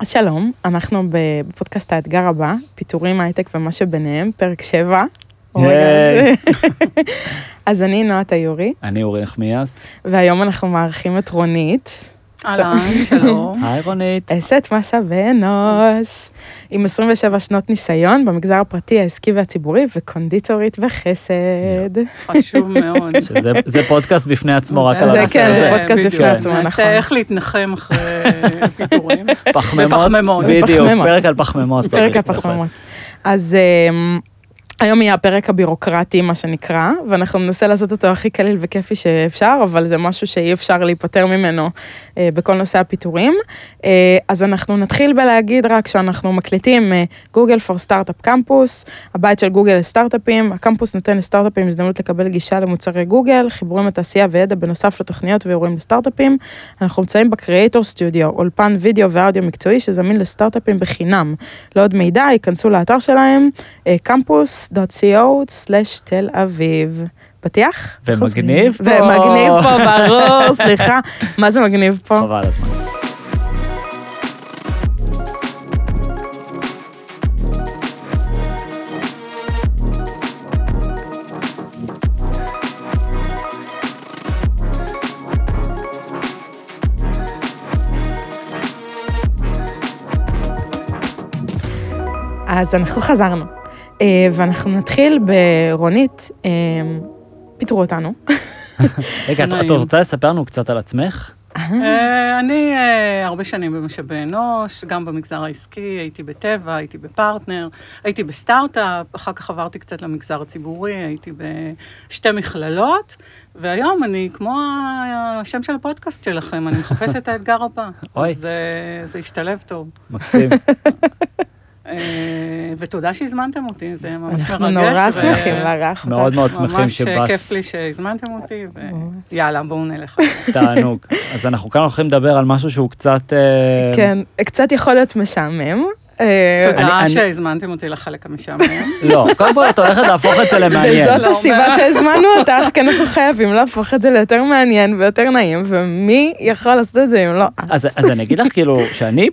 אז שלום, אנחנו בפודקאסט האתגר הבא, פיטורים, הייטק ומה שביניהם, פרק 7. היי. אז אני נועה טיורי, אני אורי נחמיאס. והיום אנחנו מארחים את רונית, אהלן, שלום. היי רונית. אשת משאבי אנוש, עם 27 שנות ניסיון במגזר הפרטי, העסקי והציבורי, וקונדיטורית בחסד. חשוב מאוד. זה פודקאסט בפני עצמו, רק זה- על זה הנושא כן, הזה. זה פודקאסט בדיוק. בפני עצמו, נכון. איך להתנחם אחרי פיטורים. פחמימות. בדיוק. פרק על פחמימות. פרק צריך, הפחמימות. אז אמ, היום יהיה הפרק הבירוקרטי, מה שנקרא, ואנחנו ננסה לעשות אותו הכי קליל וכיפי שאפשר, אבל זה משהו שאי אפשר להיפטר ממנו אה, בכל נושא הפיטורים. אה, אז אנחנו נתחיל בלהגיד רק שאנחנו מקליטים גוגל פור סטארט-אפ קמפוס, הבית של גוגל לסטארט-אפים, הקמפוס נותן לסטארט-אפים הזדמנות לקבל גישה למוצרי גוגל, חיבורים לתעשייה וידע בנוסף לתוכניות ואירועים לסטארט-אפים. אנחנו נמצאים בקריאייטור סטודיו, אולפן וידאו ואודיו מקצועי שזמין לסטארט-אפים בחינם. לעוד מידע, ייכנסו לאתר שלהם, אה, campus.co/תל אביב. פתיח? ומגניב פה. ומגניב פה, ברור, סליחה. מה זה מגניב פה? חבל הזמן. אז אנחנו חזרנו, ואנחנו נתחיל ברונית, אה, פיטרו אותנו. רגע, את-. רוצה לספר לנו קצת על עצמך? אה, אני אה, הרבה שנים במשאבי אנוש, גם במגזר העסקי, הייתי בטבע, הייתי בפרטנר, הייתי בסטארט-אפ, אחר כך עברתי קצת למגזר הציבורי, הייתי בשתי מכללות, והיום אני כמו השם של הפודקאסט שלכם, אני מחפשת את האתגר הבא. אוי. אה, זה השתלב טוב. מקסים. אה, ותודה שהזמנתם אותי, זה ממש מרגש. אנחנו נורא שמחים לארח אותך. מאוד מאוד שמחים ממש שבאת, כיף לי שהזמנתם אותי, ויאללה, בואו נלך. תענוג. אז אנחנו כאן הולכים לדבר על משהו שהוא קצת... אה, כן, קצת יכול להיות משעמם. אה, תודה שהזמנתם אותי לחלק המשעמם. לא, קודם כל את הולכת להפוך את זה למעניין. וזאת לא, הסיבה? שהזמנו אותך, כי אנחנו חייבים להפוך את זה ליותר מעניין ויותר נעים, ומי יכול לעשות את זה אם לא את? אז, אז אני אגיד לך כאילו שאני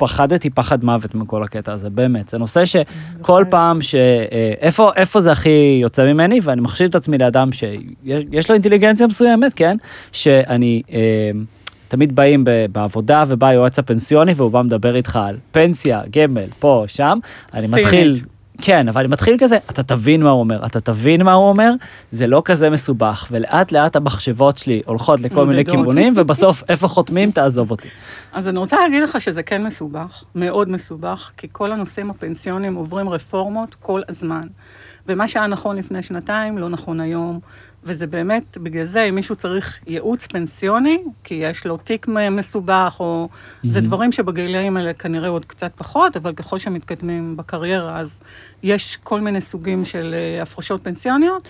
פחדתי פחד מוות מכל הקטע הזה, באמת. זה נושא שכל פעם ש... אה, איפה, איפה זה הכי יוצא ממני, ואני מחשיב את עצמי לאדם שיש יש לו אינטליגנציה מסוימת, כן? שאני... אה, תמיד באים בעבודה ובא היועץ הפנסיוני והוא בא מדבר איתך על פנסיה, גמל, פה, שם. אני. מתחיל, כן, אבל אני מתחיל כזה, אתה תבין מה הוא אומר, אתה תבין מה הוא אומר, זה לא כזה מסובך, ולאט לאט המחשבות שלי הולכות לכל מיני. כיוונים, ובסוף איפה חותמים, תעזוב אותי. אז אני רוצה להגיד לך שזה כן מסובך, מאוד מסובך, כי כל הנושאים הפנסיוניים עוברים רפורמות כל הזמן. ומה שהיה נכון לפני שנתיים, לא נכון היום. וזה באמת, בגלל זה, אם מישהו צריך ייעוץ פנסיוני, כי יש לו תיק מסובך, או... זה מהמם. דברים שבגילאים האלה כנראה עוד קצת פחות, אבל ככל שמתקדמים בקריירה, אז יש כל מיני סוגים של אה, הפרשות פנסיוניות.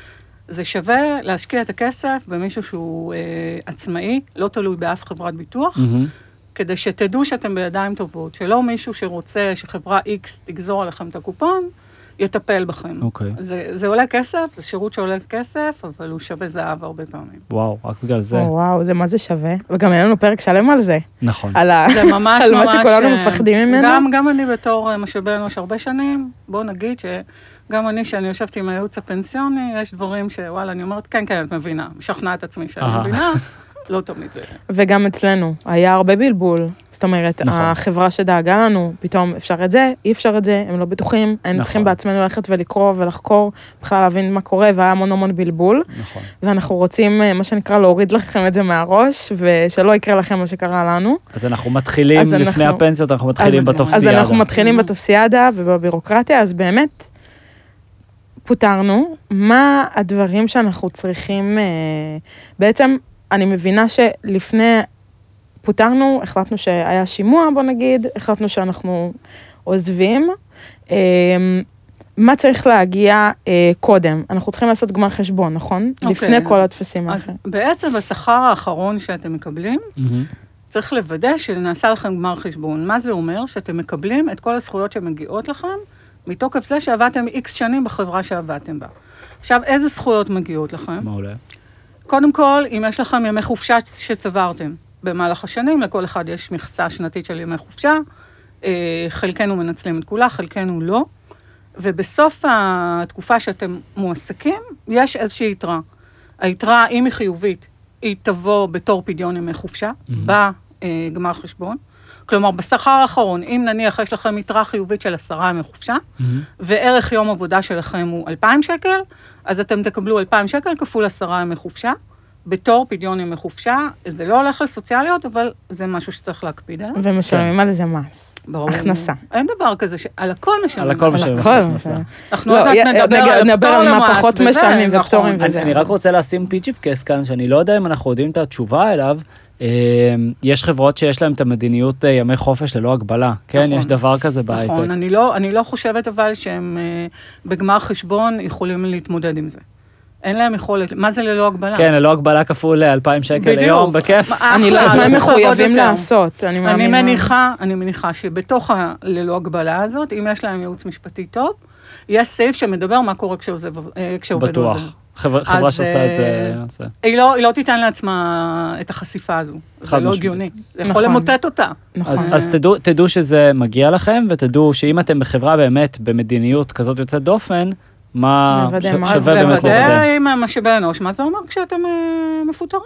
זה שווה להשקיע את הכסף במישהו שהוא אה, עצמאי, לא תלוי באף חברת ביטוח. מהמם. כדי שתדעו שאתם בידיים טובות, שלא מישהו שרוצה שחברה X תגזור עליכם את הקופון, יטפל בכם. אוקיי. זה, זה עולה כסף, זה שירות שעולה כסף, אבל הוא שווה זהב הרבה פעמים. וואו, רק בגלל זה. או, וואו, זה מה זה שווה. וגם היה לנו פרק שלם על זה. נכון. על ה... זה ממש על מה. שכולנו אה, מפחדים ממנו? גם, גם אני בתור אה, משאבי אנוש הרבה שנים, בואו נגיד שגם אני, שאני יושבת עם הייעוץ הפנסיוני, יש דברים שוואלה, אני אומרת, כן, כן, את מבינה, משכנעת עצמי שאני. מבינה, לא תמיד זה. וגם אצלנו, היה הרבה בלבול. זאת אומרת, נכון. החברה שדאגה לנו, פתאום אפשר את זה, אי אפשר את זה, הם לא בטוחים, היינו נכון. צריכים בעצמנו ללכת ולקרוא ולחקור, בכלל להבין מה קורה, והיה המון המון בלבול. נכון. ואנחנו רוצים, אה, מה שנקרא, להוריד לכם את זה מהראש, ושלא יקרה לכם מה שקרה לנו. אז אנחנו מתחילים, אז לפני אנחנו- הפנסיות, אנחנו מתחילים בטופסיאדה. אז אנחנו מתחילים. בטופסיאדה ובבירוקרטיה, אז באמת, פוטרנו. מה הדברים שאנחנו צריכים, אה, בעצם, אני מבינה שלפני, פוטרנו, החלטנו שהיה שימוע, בוא נגיד, החלטנו שאנחנו עוזבים. אה, מה צריך להגיע אה, קודם? אנחנו צריכים לעשות גמר חשבון, נכון? אוקיי, לפני אז- כל הטפסים אז האחרים. בעצם בשכר האחרון שאתם מקבלים, מהמם. צריך לוודא שנעשה לכם גמר חשבון. מה זה אומר? שאתם מקבלים את כל הזכויות שמגיעות לכם, מתוקף זה שעבדתם איקס שנים בחברה שעבדתם בה. עכשיו, איזה זכויות מגיעות לכם? מעולה. קודם כל, אם יש לכם ימי חופשה שצברתם במהלך השנים, לכל אחד יש מכסה שנתית של ימי חופשה, אה, חלקנו מנצלים את כולה, חלקנו לא, ובסוף התקופה שאתם מועסקים, יש איזושהי יתרה. היתרה, אם היא חיובית, היא תבוא בתור פדיון ימי חופשה, בגמר חשבון. כלומר, בשכר האחרון, אם נניח יש לכם יתרה חיובית של עשרה ימי חופשה, וערך יום עבודה שלכם הוא 2,000 שקל, אז אתם תקבלו 2,000 שקל כפול עשרה ימי חופשה, בתור פדיון ימי חופשה. זה לא הולך לסוציאליות, אבל זה משהו שצריך להקפיד עליו. ומשלמים על זה מס. ברור. הכנסה. אין דבר כזה שעל הכל משלמים. על הכל. משלמים הכל. הכנסה. אנחנו לא, עוד מעט נדבר על על מה למס פחות וזה, משלמים נכון. ופטורים וזה. אני, אני רק רוצה לשים פיצ'יפקס כאן, שאני לא יודע אם אנחנו יודעים את התשובה אליו. אה, יש חברות שיש להן את המדיניות אה, ימי חופש ללא הגבלה. כן, נכון. יש דבר כזה בהייטק. נכון, אני לא, אני לא חושבת אבל שהם אה, בגמר חשבון יכולים להתמודד עם זה. אין להם יכולת, מה זה ללא הגבלה? כן, ללא הגבלה כפול 2,000 שקל בדיוק. ליום, בכיף. אני לא יודעת מה הם מחויבים. לעשות, אני אני מאמינה. מניחה, אני מניחה שבתוך הללא הגבלה הזאת, אם יש להם ייעוץ משפטי טוב, יש סעיף שמדבר מה קורה אה, כשעובד עוזב. בטוח. חברה חברה אז, שעושה את זה, אה. היא לא, היא לא תיתן לעצמה את החשיפה הזו. זה לא. הגיוני. זה יכול נכון. למוטט אותה. אז, נכון. אז תדעו, תדעו שזה מגיע לכם, ותדעו שאם אתם בחברה באמת במדיניות כזאת יוצאת דופן, מה לוודא ש- מה שווה. באמת לוודא לוודא. עם משאבי אנוש, מה זה אומר כשאתם אה, מפוטרים.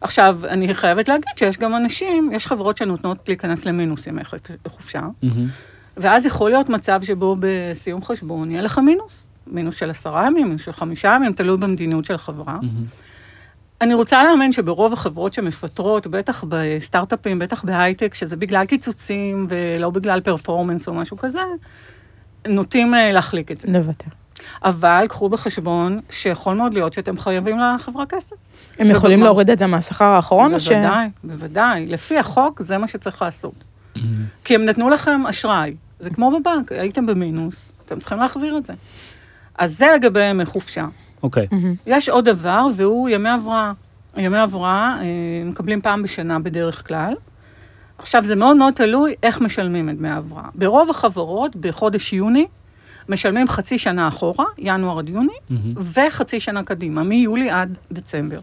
עכשיו, אני חייבת להגיד שיש גם אנשים, יש חברות שנותנות להיכנס למינוס ימי חופ- חופשה. ואז יכול להיות מצב שבו בסיום חשבון יהיה לך מינוס. מינוס של עשרה ימים, מינוס של חמישה ימים, תלוי במדיניות של החברה. אני רוצה להאמין שברוב החברות שמפטרות, בטח בסטארט-אפים, בטח בהייטק, שזה בגלל קיצוצים ולא בגלל פרפורמנס או משהו כזה, נוטים אה, להחליק את זה. לוותר. אבל קחו בחשבון שיכול מאוד להיות שאתם חייבים לחברה כסף. הם יכולים? להוריד את זה מהשכר האחרון, או ש... בוודאי, בוודאי. לפי החוק, זה מה שצריך לעשות. כי הם נתנו לכם אשראי. זה כמו בבנק, הייתם במינוס, אתם צריכים להחזיר את זה. אז זה לגבי ימי חופשה. אוקיי. מהמם. יש עוד דבר, והוא ימי הבראה. ימי הבראה אה, מקבלים פעם בשנה בדרך כלל. עכשיו, זה מאוד מאוד תלוי איך משלמים את דמי ההבראה. ברוב החברות, בחודש יוני, משלמים חצי שנה אחורה, ינואר עד יוני, מהמם. וחצי שנה קדימה, מיולי עד דצמבר.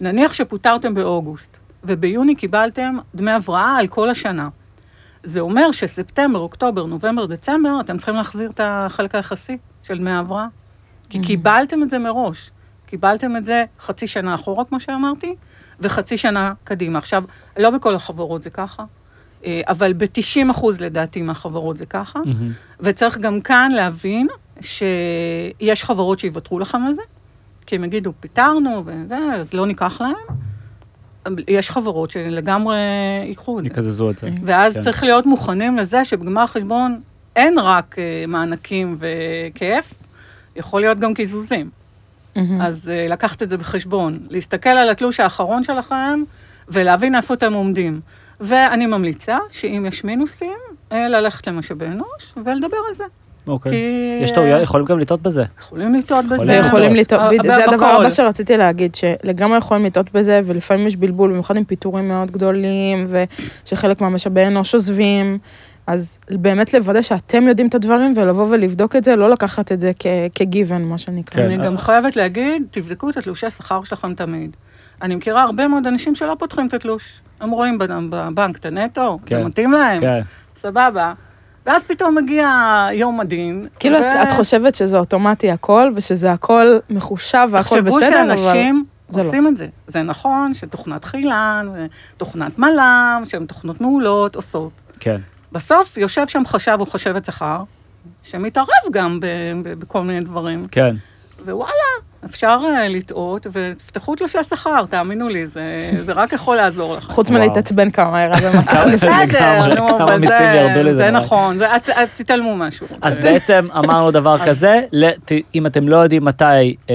נניח שפוטרתם באוגוסט, וביוני קיבלתם דמי הבראה על כל השנה. זה אומר שספטמבר, אוקטובר, נובמבר, דצמבר, אתם צריכים להחזיר את החלק היחסי של דמי ההבראה. כי קיבלתם את זה מראש. קיבלתם את זה חצי שנה אחורה, כמו שאמרתי, וחצי שנה קדימה. עכשיו, לא בכל החברות זה ככה, אה, אבל ב-90 אחוז לדעתי מהחברות זה ככה. מהמם. וצריך גם כאן להבין שיש חברות שיוותרו לכם על זה, כי הם יגידו, פיטרנו וזה, אז לא ניקח להם. יש חברות שלגמרי ייקחו את זה. יקזזו את זה. ואז כן. צריך להיות מוכנים לזה שבגמר חשבון אין רק אה, מענקים וכיף, יכול להיות גם קיזוזים. אז אה, לקחת את זה בחשבון, להסתכל על התלוש האחרון שלכם ולהבין איפה אתם עומדים. ואני ממליצה שאם יש מינוסים, אה, ללכת למשאבי אנוש ולדבר על זה. אוקיי. כי... יש טעויות, יכולים גם לטעות בזה. יכולים לטעות בזה. יכולים לטעות, זה הדבר. הבא שרציתי להגיד, שלגמרי יכולים לטעות בזה, ולפעמים יש בלבול, במיוחד עם פיטורים מאוד גדולים, ושחלק מהמשאבי אנוש עוזבים, אז באמת לוודא שאתם יודעים את הדברים, ולבוא ולבדוק את זה, לא לקחת את זה כגיוון, מה שנקרא. כן. אני גם חייבת להגיד, תבדקו את התלושי השכר שלכם תמיד. אני מכירה הרבה מאוד אנשים שלא פותחים את התלוש. הם רואים בנ- בבנק את הנטו, זה כן. מתאים להם, כן. סבבה. ואז פתאום מגיע יום הדין. כאילו, את- ו- את חושבת שזה אוטומטי הכל, ושזה הכל מחושב והכל בסדר, תחשבו אבל... שאנשים זה לא. עושים את זה. זה נכון שתוכנת חילן ותוכנת מל"ם, שהן תוכנות מעולות, עושות. כן. בסוף יושב שם חשב או חשבת שכר, שמתערב גם בכל מיני דברים. כן. ווואלה, אפשר אה, לטעות, ותפתחו תלושי שכר, תאמינו לי, זה, זה רק יכול לעזור לך. חוץ. מלהתעצבן כמה ירד במס הכנסה. זה בסדר, נו, אבל זה- נכון, זה- אז תתעלמו משהו. אז בעצם אמרנו דבר כזה, אם אתם לא יודעים מתי אה,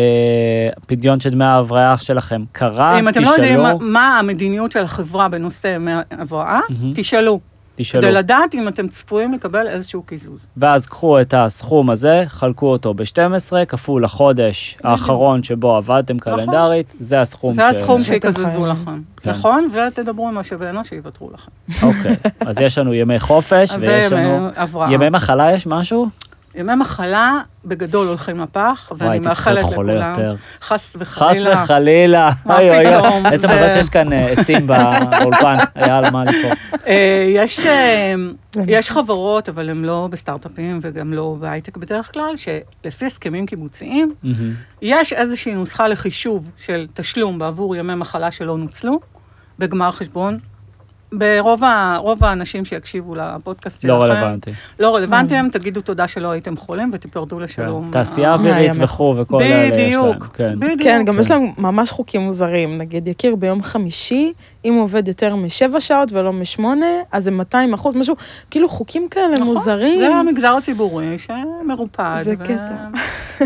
הפדיון של דמי ההבראה שלכם קרה, אם אתם לא יודעים מה- תשאלו, המדיניות של החברה בנושא הבראה. תשאלו, תשאלו. כדי לדעת אם אתם צפויים לקבל איזשהו קיזוז. ואז קחו את הסכום הזה, חלקו אותו ב-12, כפול החודש האחרון שבו עבדתם קלנדרית, זה הסכום נכון. זה הסכום שיקזזו. לכם. כן. נכון? ותדברו עם משאבי אנוש שיוותרו לכם. אוקיי, אז יש לנו ימי חופש ויש לנו... ימי מחלה יש משהו? ימי מחלה בגדול הולכים לפח, וואי, ואני הייתי צריך להיות מאחלת חולה לכולם, יותר. חס חס וחלילה. וחלילה. מה. פתאום, עצם זה- מזה שיש כאן אה, עצים באולפן, היה על מה לפעול. אה, יש, אה, יש חברות, אבל הן לא בסטארט-אפים וגם לא בהייטק בדרך כלל, שלפי הסכמים קיבוציים. יש איזושהי נוסחה לחישוב של תשלום בעבור ימי מחלה שלא נוצלו, בגמר חשבון. ברוב ה- רוב האנשים שיקשיבו לפודקאסט שלכם, לא רלוונטי. לא רלוונטיים, תגידו תודה שלא הייתם חולים ותיפרדו לשלום. כן. תעשייה ה- אווירית. וכו' וכל אלה יש להם. בדיוק, כן. בדיוק. כן, גם כן. יש להם ממש חוקים מוזרים. נגיד, יכיר ביום חמישי, אם הוא עובד יותר משבע שעות ולא משמונה, אז זה 200 אחוז, משהו, כאילו חוקים כאלה נכון, מוזרים. זה המגזר הציבורי שמרופד. זה ו- קטע.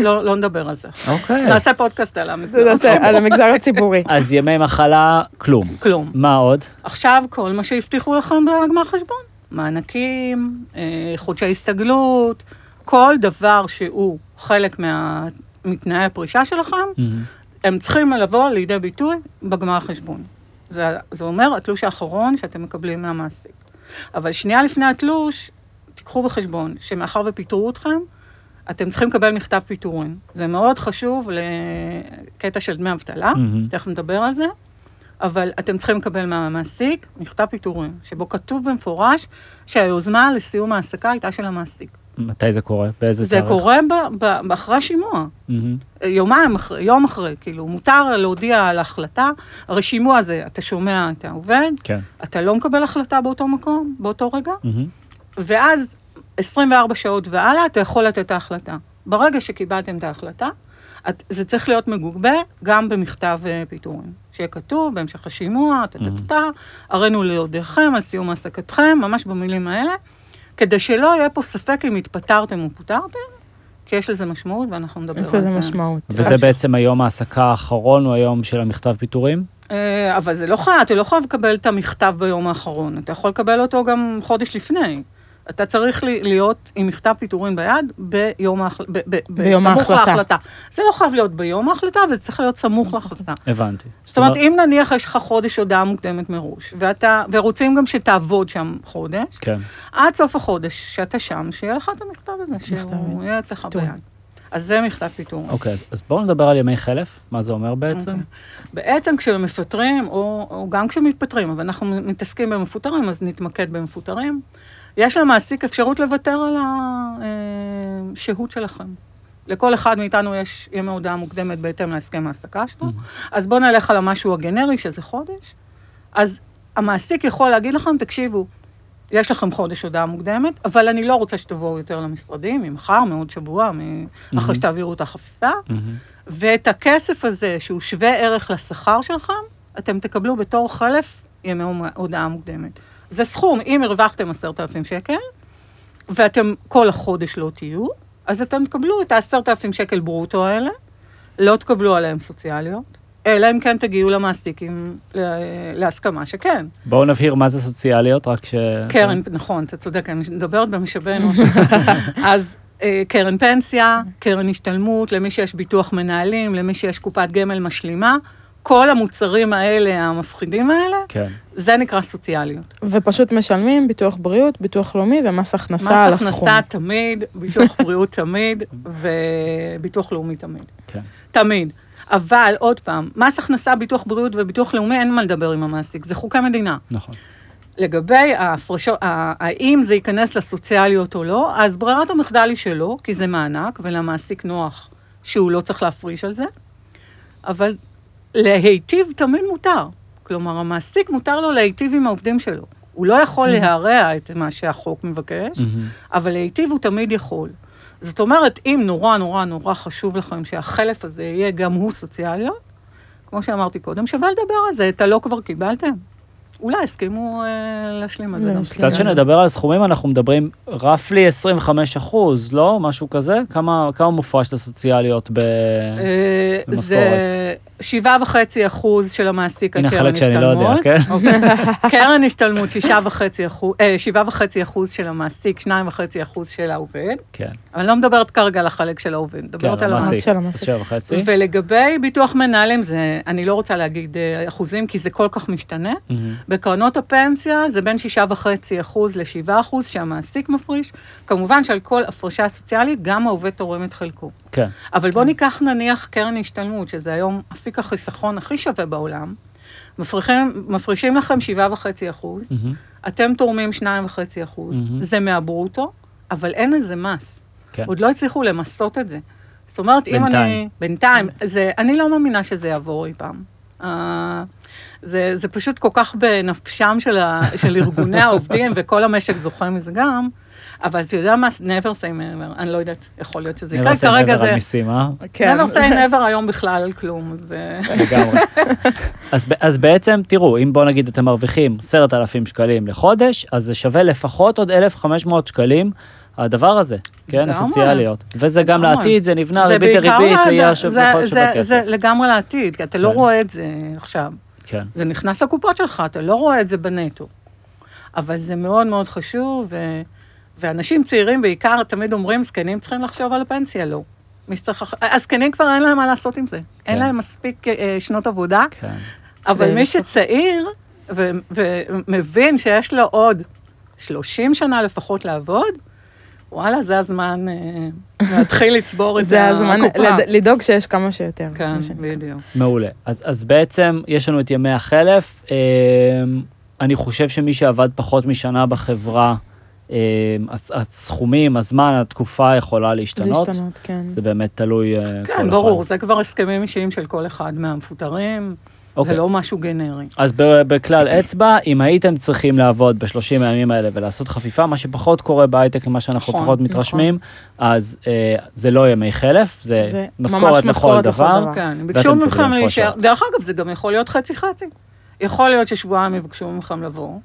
לא לא נדבר על זה. אוקיי. נעשה פודקאסט על המגזר הציבורי. על המגזר הציבורי. אז ימי מחלה, כלום. כלום. מה עוד? עכשיו כל מה שהבטיחו לכם בגמר חשבון, מענקים, אה, חודשי הסתגלות, כל דבר שהוא חלק מה- מתנאי הפרישה שלכם, מהמם. הם צריכים לבוא לידי ביטוי בגמר חשבון. זה, זה אומר התלוש האחרון שאתם מקבלים מהמעסיק. אבל שנייה לפני התלוש, תיקחו בחשבון שמאחר ופיטרו אתכם, אתם צריכים לקבל מכתב פיטורין. זה מאוד חשוב לקטע של דמי אבטלה, מהמם. תכף נדבר על זה, אבל אתם צריכים לקבל מהמעסיק מכתב פיטורין, שבו כתוב במפורש שהיוזמה לסיום ההעסקה הייתה של המעסיק. מתי זה קורה? באיזה זה תאריך? קורה ב- ב- אחרי שימוע. מהמם. יומיים אחרי, יום אחרי, כאילו, מותר להודיע על ההחלטה. הרי שימוע זה, אתה שומע את העובד, כן. אתה לא מקבל החלטה באותו מקום, באותו רגע, מהמם. ואז 24 שעות והלאה אתה יכול לתת את ההחלטה. ברגע שקיבלתם את ההחלטה, את, זה צריך להיות מגובה גם במכתב אה, פיטורים. שיהיה כתוב בהמשך השימוע, טה-טה-טה, הראינו ליודעכם על סיום העסקתכם, ממש במילים האלה, כדי שלא יהיה פה ספק אם התפטרתם או פוטרתם, כי יש לזה משמעות ואנחנו נדבר על יש זה. לזה משמעות. וזה בעצם היום ההעסקה האחרון, או היום של המכתב פיטורים? אה, אבל זה לא חייב, אתה לא חייב לקבל את המכתב ביום האחרון, אתה יכול לקבל אותו גם חודש לפני. אתה צריך להיות עם מכתב פיטורין ביד ביום ההחלטה. ביום בסמוך ההחלטה. להחלטה. זה לא חייב להיות ביום ההחלטה, אבל זה צריך להיות סמוך להחלטה. הבנתי. זאת אומרת, אם נניח יש לך חודש הודעה מוקדמת מראש, ואתה, ורוצים גם שתעבוד שם חודש, כן. עד סוף החודש שאתה שם, שיהיה לך את המכתב הזה, שהוא יהיה אצלך. ביד. אז זה מכתב פיטורין. אוקיי, אז- אז בואו נדבר על דמי חלף, מה זה אומר בעצם? אוקיי. בעצם כשמפטרים, או, או גם כשמתפטרים, אבל אנחנו מתעסקים במפוטרים, אז נתמקד במפוטרים, יש למעסיק אפשרות לוותר על השהות שלכם. לכל אחד מאיתנו יש ימי הודעה מוקדמת בהתאם להסכם ההעסקה שלו, אז בואו נלך על המשהו הגנרי, שזה חודש. אז המעסיק יכול להגיד לכם, תקשיבו, יש לכם חודש הודעה מוקדמת, אבל אני לא רוצה שתבואו יותר למשרדים, ממחר, מעוד שבוע, מ- אחרי שתעבירו את החפיפה. מהמם. ואת הכסף הזה, שהוא שווה ערך לשכר שלכם, אתם תקבלו בתור חלף ימי הודעה מוקדמת. זה סכום, אם הרווחתם עשרת אלפים שקל, ואתם כל החודש לא תהיו, אז אתם תקבלו את העשרת אלפים שקל ברוטו האלה, לא תקבלו עליהם סוציאליות, אלא אם כן תגיעו למעסיק עם, לה- להסכמה שכן. בואו נבהיר מה זה סוציאליות, רק ש... קרן, נכון, אתה צודק, אני מדברת במשאבי אנוש. אז אה, קרן פנסיה, קרן השתלמות, למי שיש ביטוח מנהלים, למי שיש קופת גמל משלימה, כל המוצרים האלה, המפחידים האלה, כן. זה נקרא סוציאליות. ופשוט משלמים ביטוח בריאות, ביטוח לאומי ומס מס הכנסה על הסכום. הכנסה תמיד, ביטוח בריאות תמיד, וביטוח לאומי תמיד. כן. תמיד. אבל עוד פעם, מס הכנסה, ביטוח בריאות וביטוח לאומי, אין מה לדבר עם המעסיק, זה חוקי מדינה. נכון. לגבי ההפרשות, האם זה ייכנס לסוציאליות או לא, אז ברירת המחדל היא שלא, כי זה מענק, ולמעסיק נוח שהוא לא צריך להפריש על זה, אבל להיטיב תמיד מותר. כלומר, המעסיק מותר לו להיטיב עם העובדים שלו. הוא לא יכול להרע את מה שהחוק מבקש, מהמם. אבל להיטיב הוא תמיד יכול. זאת אומרת, אם נורא נורא נורא חשוב לכם שהחלף הזה יהיה גם הוא סוציאליות, כמו שאמרתי קודם, שווה לדבר על זה, את הלא כבר קיבלתם. אולי הסכימו אה, להשלים על זה גם. קצת שנדבר על סכומים, אנחנו מדברים רפלי 25 אחוז, לא? משהו כזה? כמה, כמה מופרש לסוציאליות ב... אה, במשכורת. שבעה וחצי אחוז של המעסיק על הנה קרן חלק שאני לא יודע, השתלמות. כן? אוקיי. קרן השתלמות, שישה וחצי אחוז, אה, שבעה וחצי אחוז של המעסיק, שניים וחצי אחוז של העובד. כן, אבל אני לא מדברת כרגע על החלק של העובד, כן, מדברת על המעסיק. של המעסיק. שבע וחצי. ולגבי ביטוח מנהלים, זה, אני לא רוצה להגיד אה, אחוזים, כי זה כל כך משתנה. בקרנות הפנסיה זה בין שישה וחצי אחוז לשבעה אחוז שהמעסיק מפריש. כמובן שעל כל הפרשה סוציאלית, גם העובד תורם את חלקו. כן, אבל בוא ניקח נניח קרן השתלמות, שזה היום אפיק החיסכון הכי שווה בעולם. מפריחים, מפרישים לכם שבעה וחצי אחוז, מהמם. אתם תורמים שניים וחצי אחוז, מהמם. זה מהברוטו, אבל אין לזה מס. כן. עוד לא הצליחו למסות את זה. זאת אומרת, אם בינתיים. אני... בינתיים. זה, אני לא מאמינה שזה יעבור אי פעם. Uh, זה, זה פשוט כל כך בנפשם של, ה, של ארגוני העובדים, וכל המשק זוכה מזה גם, אבל אתה יודע מה, never say never, אני לא יודעת, יכול להיות שזה יקרה, כרגע מעבר על זה... מיסים, אה? כן. never say never היום בכלל על כלום, אז... אה, לגמרי. אז, בעצם, תראו, אם בוא נגיד אתם מרוויחים 10,000 שקלים לחודש, אז זה שווה לפחות עוד 1,500 שקלים, הדבר הזה, כן. הסוציאליות. וזה גם. לעתיד, זה נבנה זה ריבית דריבית, זה יהיה שוב, זה יכול להיות זה- זה. לגמרי לעתיד, כי אתה לא כן. רואה את זה עכשיו. כן, זה נכנס לקופות שלך, אתה לא רואה את זה בנטו. אבל זה מאוד מאוד חשוב. ואנשים צעירים בעיקר תמיד אומרים, זקנים צריכים לחשוב על הפנסיה, לא. מי שצריך... לח- הזקנים כבר אין להם מה לעשות עם זה. כן. אין להם מספיק אה, שנות עבודה, כן. אבל ו- מי שצעיר ו... ומבין שיש לו עוד 30 שנה לפחות לעבוד, וואלה, זה הזמן אה, להתחיל לצבור את זה הזמן הקופה. לד- לדאוג שיש כמה שיותר. כן. בדיוק. מעולה. אז, אז בעצם יש לנו את ימי החלף. אה, אני חושב שמי שעבד פחות משנה בחברה, אה, הסכומים, הזמן, התקופה יכולה להשתנות. להשתנות, כן. זה באמת תלוי אה, כל כן, אחד. ברור, זה כבר הסכמים אישיים של כל אחד מהמפוטרים, זה אוקיי. לא משהו גנרי. אז ב- בכלל אצבע, אם הייתם צריכים לעבוד בשלושים הימים האלה ולעשות חפיפה, מה שפחות קורה בהייטק ממה שאנחנו נכון, לפחות מתרשמים, אז אה, זה לא ימי חלף, זה, זה משכורת לכל דבר. דבר. כן, ביקשו מכם להישאר. דרך אגב, זה גם יכול להיות חצי-חצי. יכול להיות ששבועיים יבקשו מכם לבוא,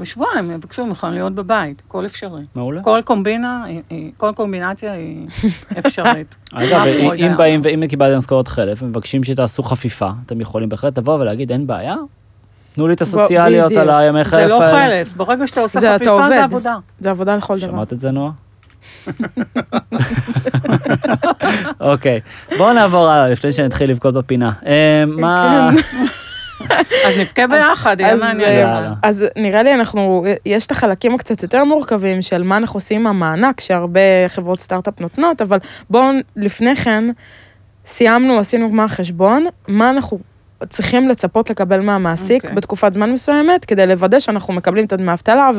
ושבועיים יבקשו מכם להיות בבית, הכל אפשרי. מעולה. כל קומבינה, היא- היא- כל קומבינציה היא אפשרית. אגב, אם- באים. ואם קיבלתם משכורת חלף ומבקשים שתעשו חפיפה, אתם יכולים בהחלט לבוא ולהגיד, אין בעיה, תנו לי את הסוציאליות. על הימי חלף זה לא האלה." חלף, ברגע שאתה עושה חפיפה. זה עבודה. זה עבודה לכל דבר. שמעת את זה, נועה? אוקיי, בואו נעבור הלאה, לפני שנתחיל לבכות בפינה. אה, מה... אז נבכה ביחד, יהיה אז, מעניין. אה. אז נראה לי אנחנו, יש את החלקים הקצת יותר מורכבים של מה אנחנו עושים עם המענק שהרבה חברות סטארט-אפ נותנות, אבל בואו לפני כן, סיימנו, עשינו גמר חשבון, מה אנחנו צריכים לצפות לקבל מהמעסיק אוקיי. בתקופת זמן מסוימת, כדי לוודא שאנחנו מקבלים את הדמי אבטלה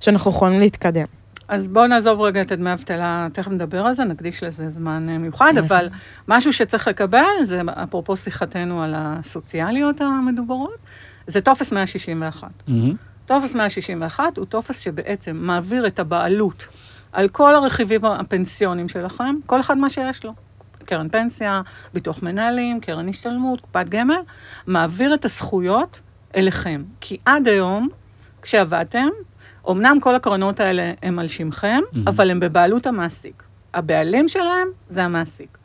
ושאנחנו יכולים להתקדם. אז בואו נעזוב רגע את הדמי אבטלה, תכף נדבר על זה, נקדיש לזה זמן אה, מיוחד. אבל משהו שצריך לקבל, זה אפרופו שיחתנו על הסוציאליות המדוברות, זה טופס 161. מהמם. טופס 161 הוא טופס שבעצם מעביר את הבעלות על כל הרכיבים הפנסיונים שלכם, כל אחד מה שיש לו. קרן פנסיה, ביטוח מנהלים, קרן השתלמות, קופת גמל, מעביר את הזכויות אליכם. כי עד היום, כשעבדתם, אמנם כל הקרנות האלה הם על שמכם, מהמם. אבל הם בבעלות המעסיק. הבעלים שלהם זה המעסיק.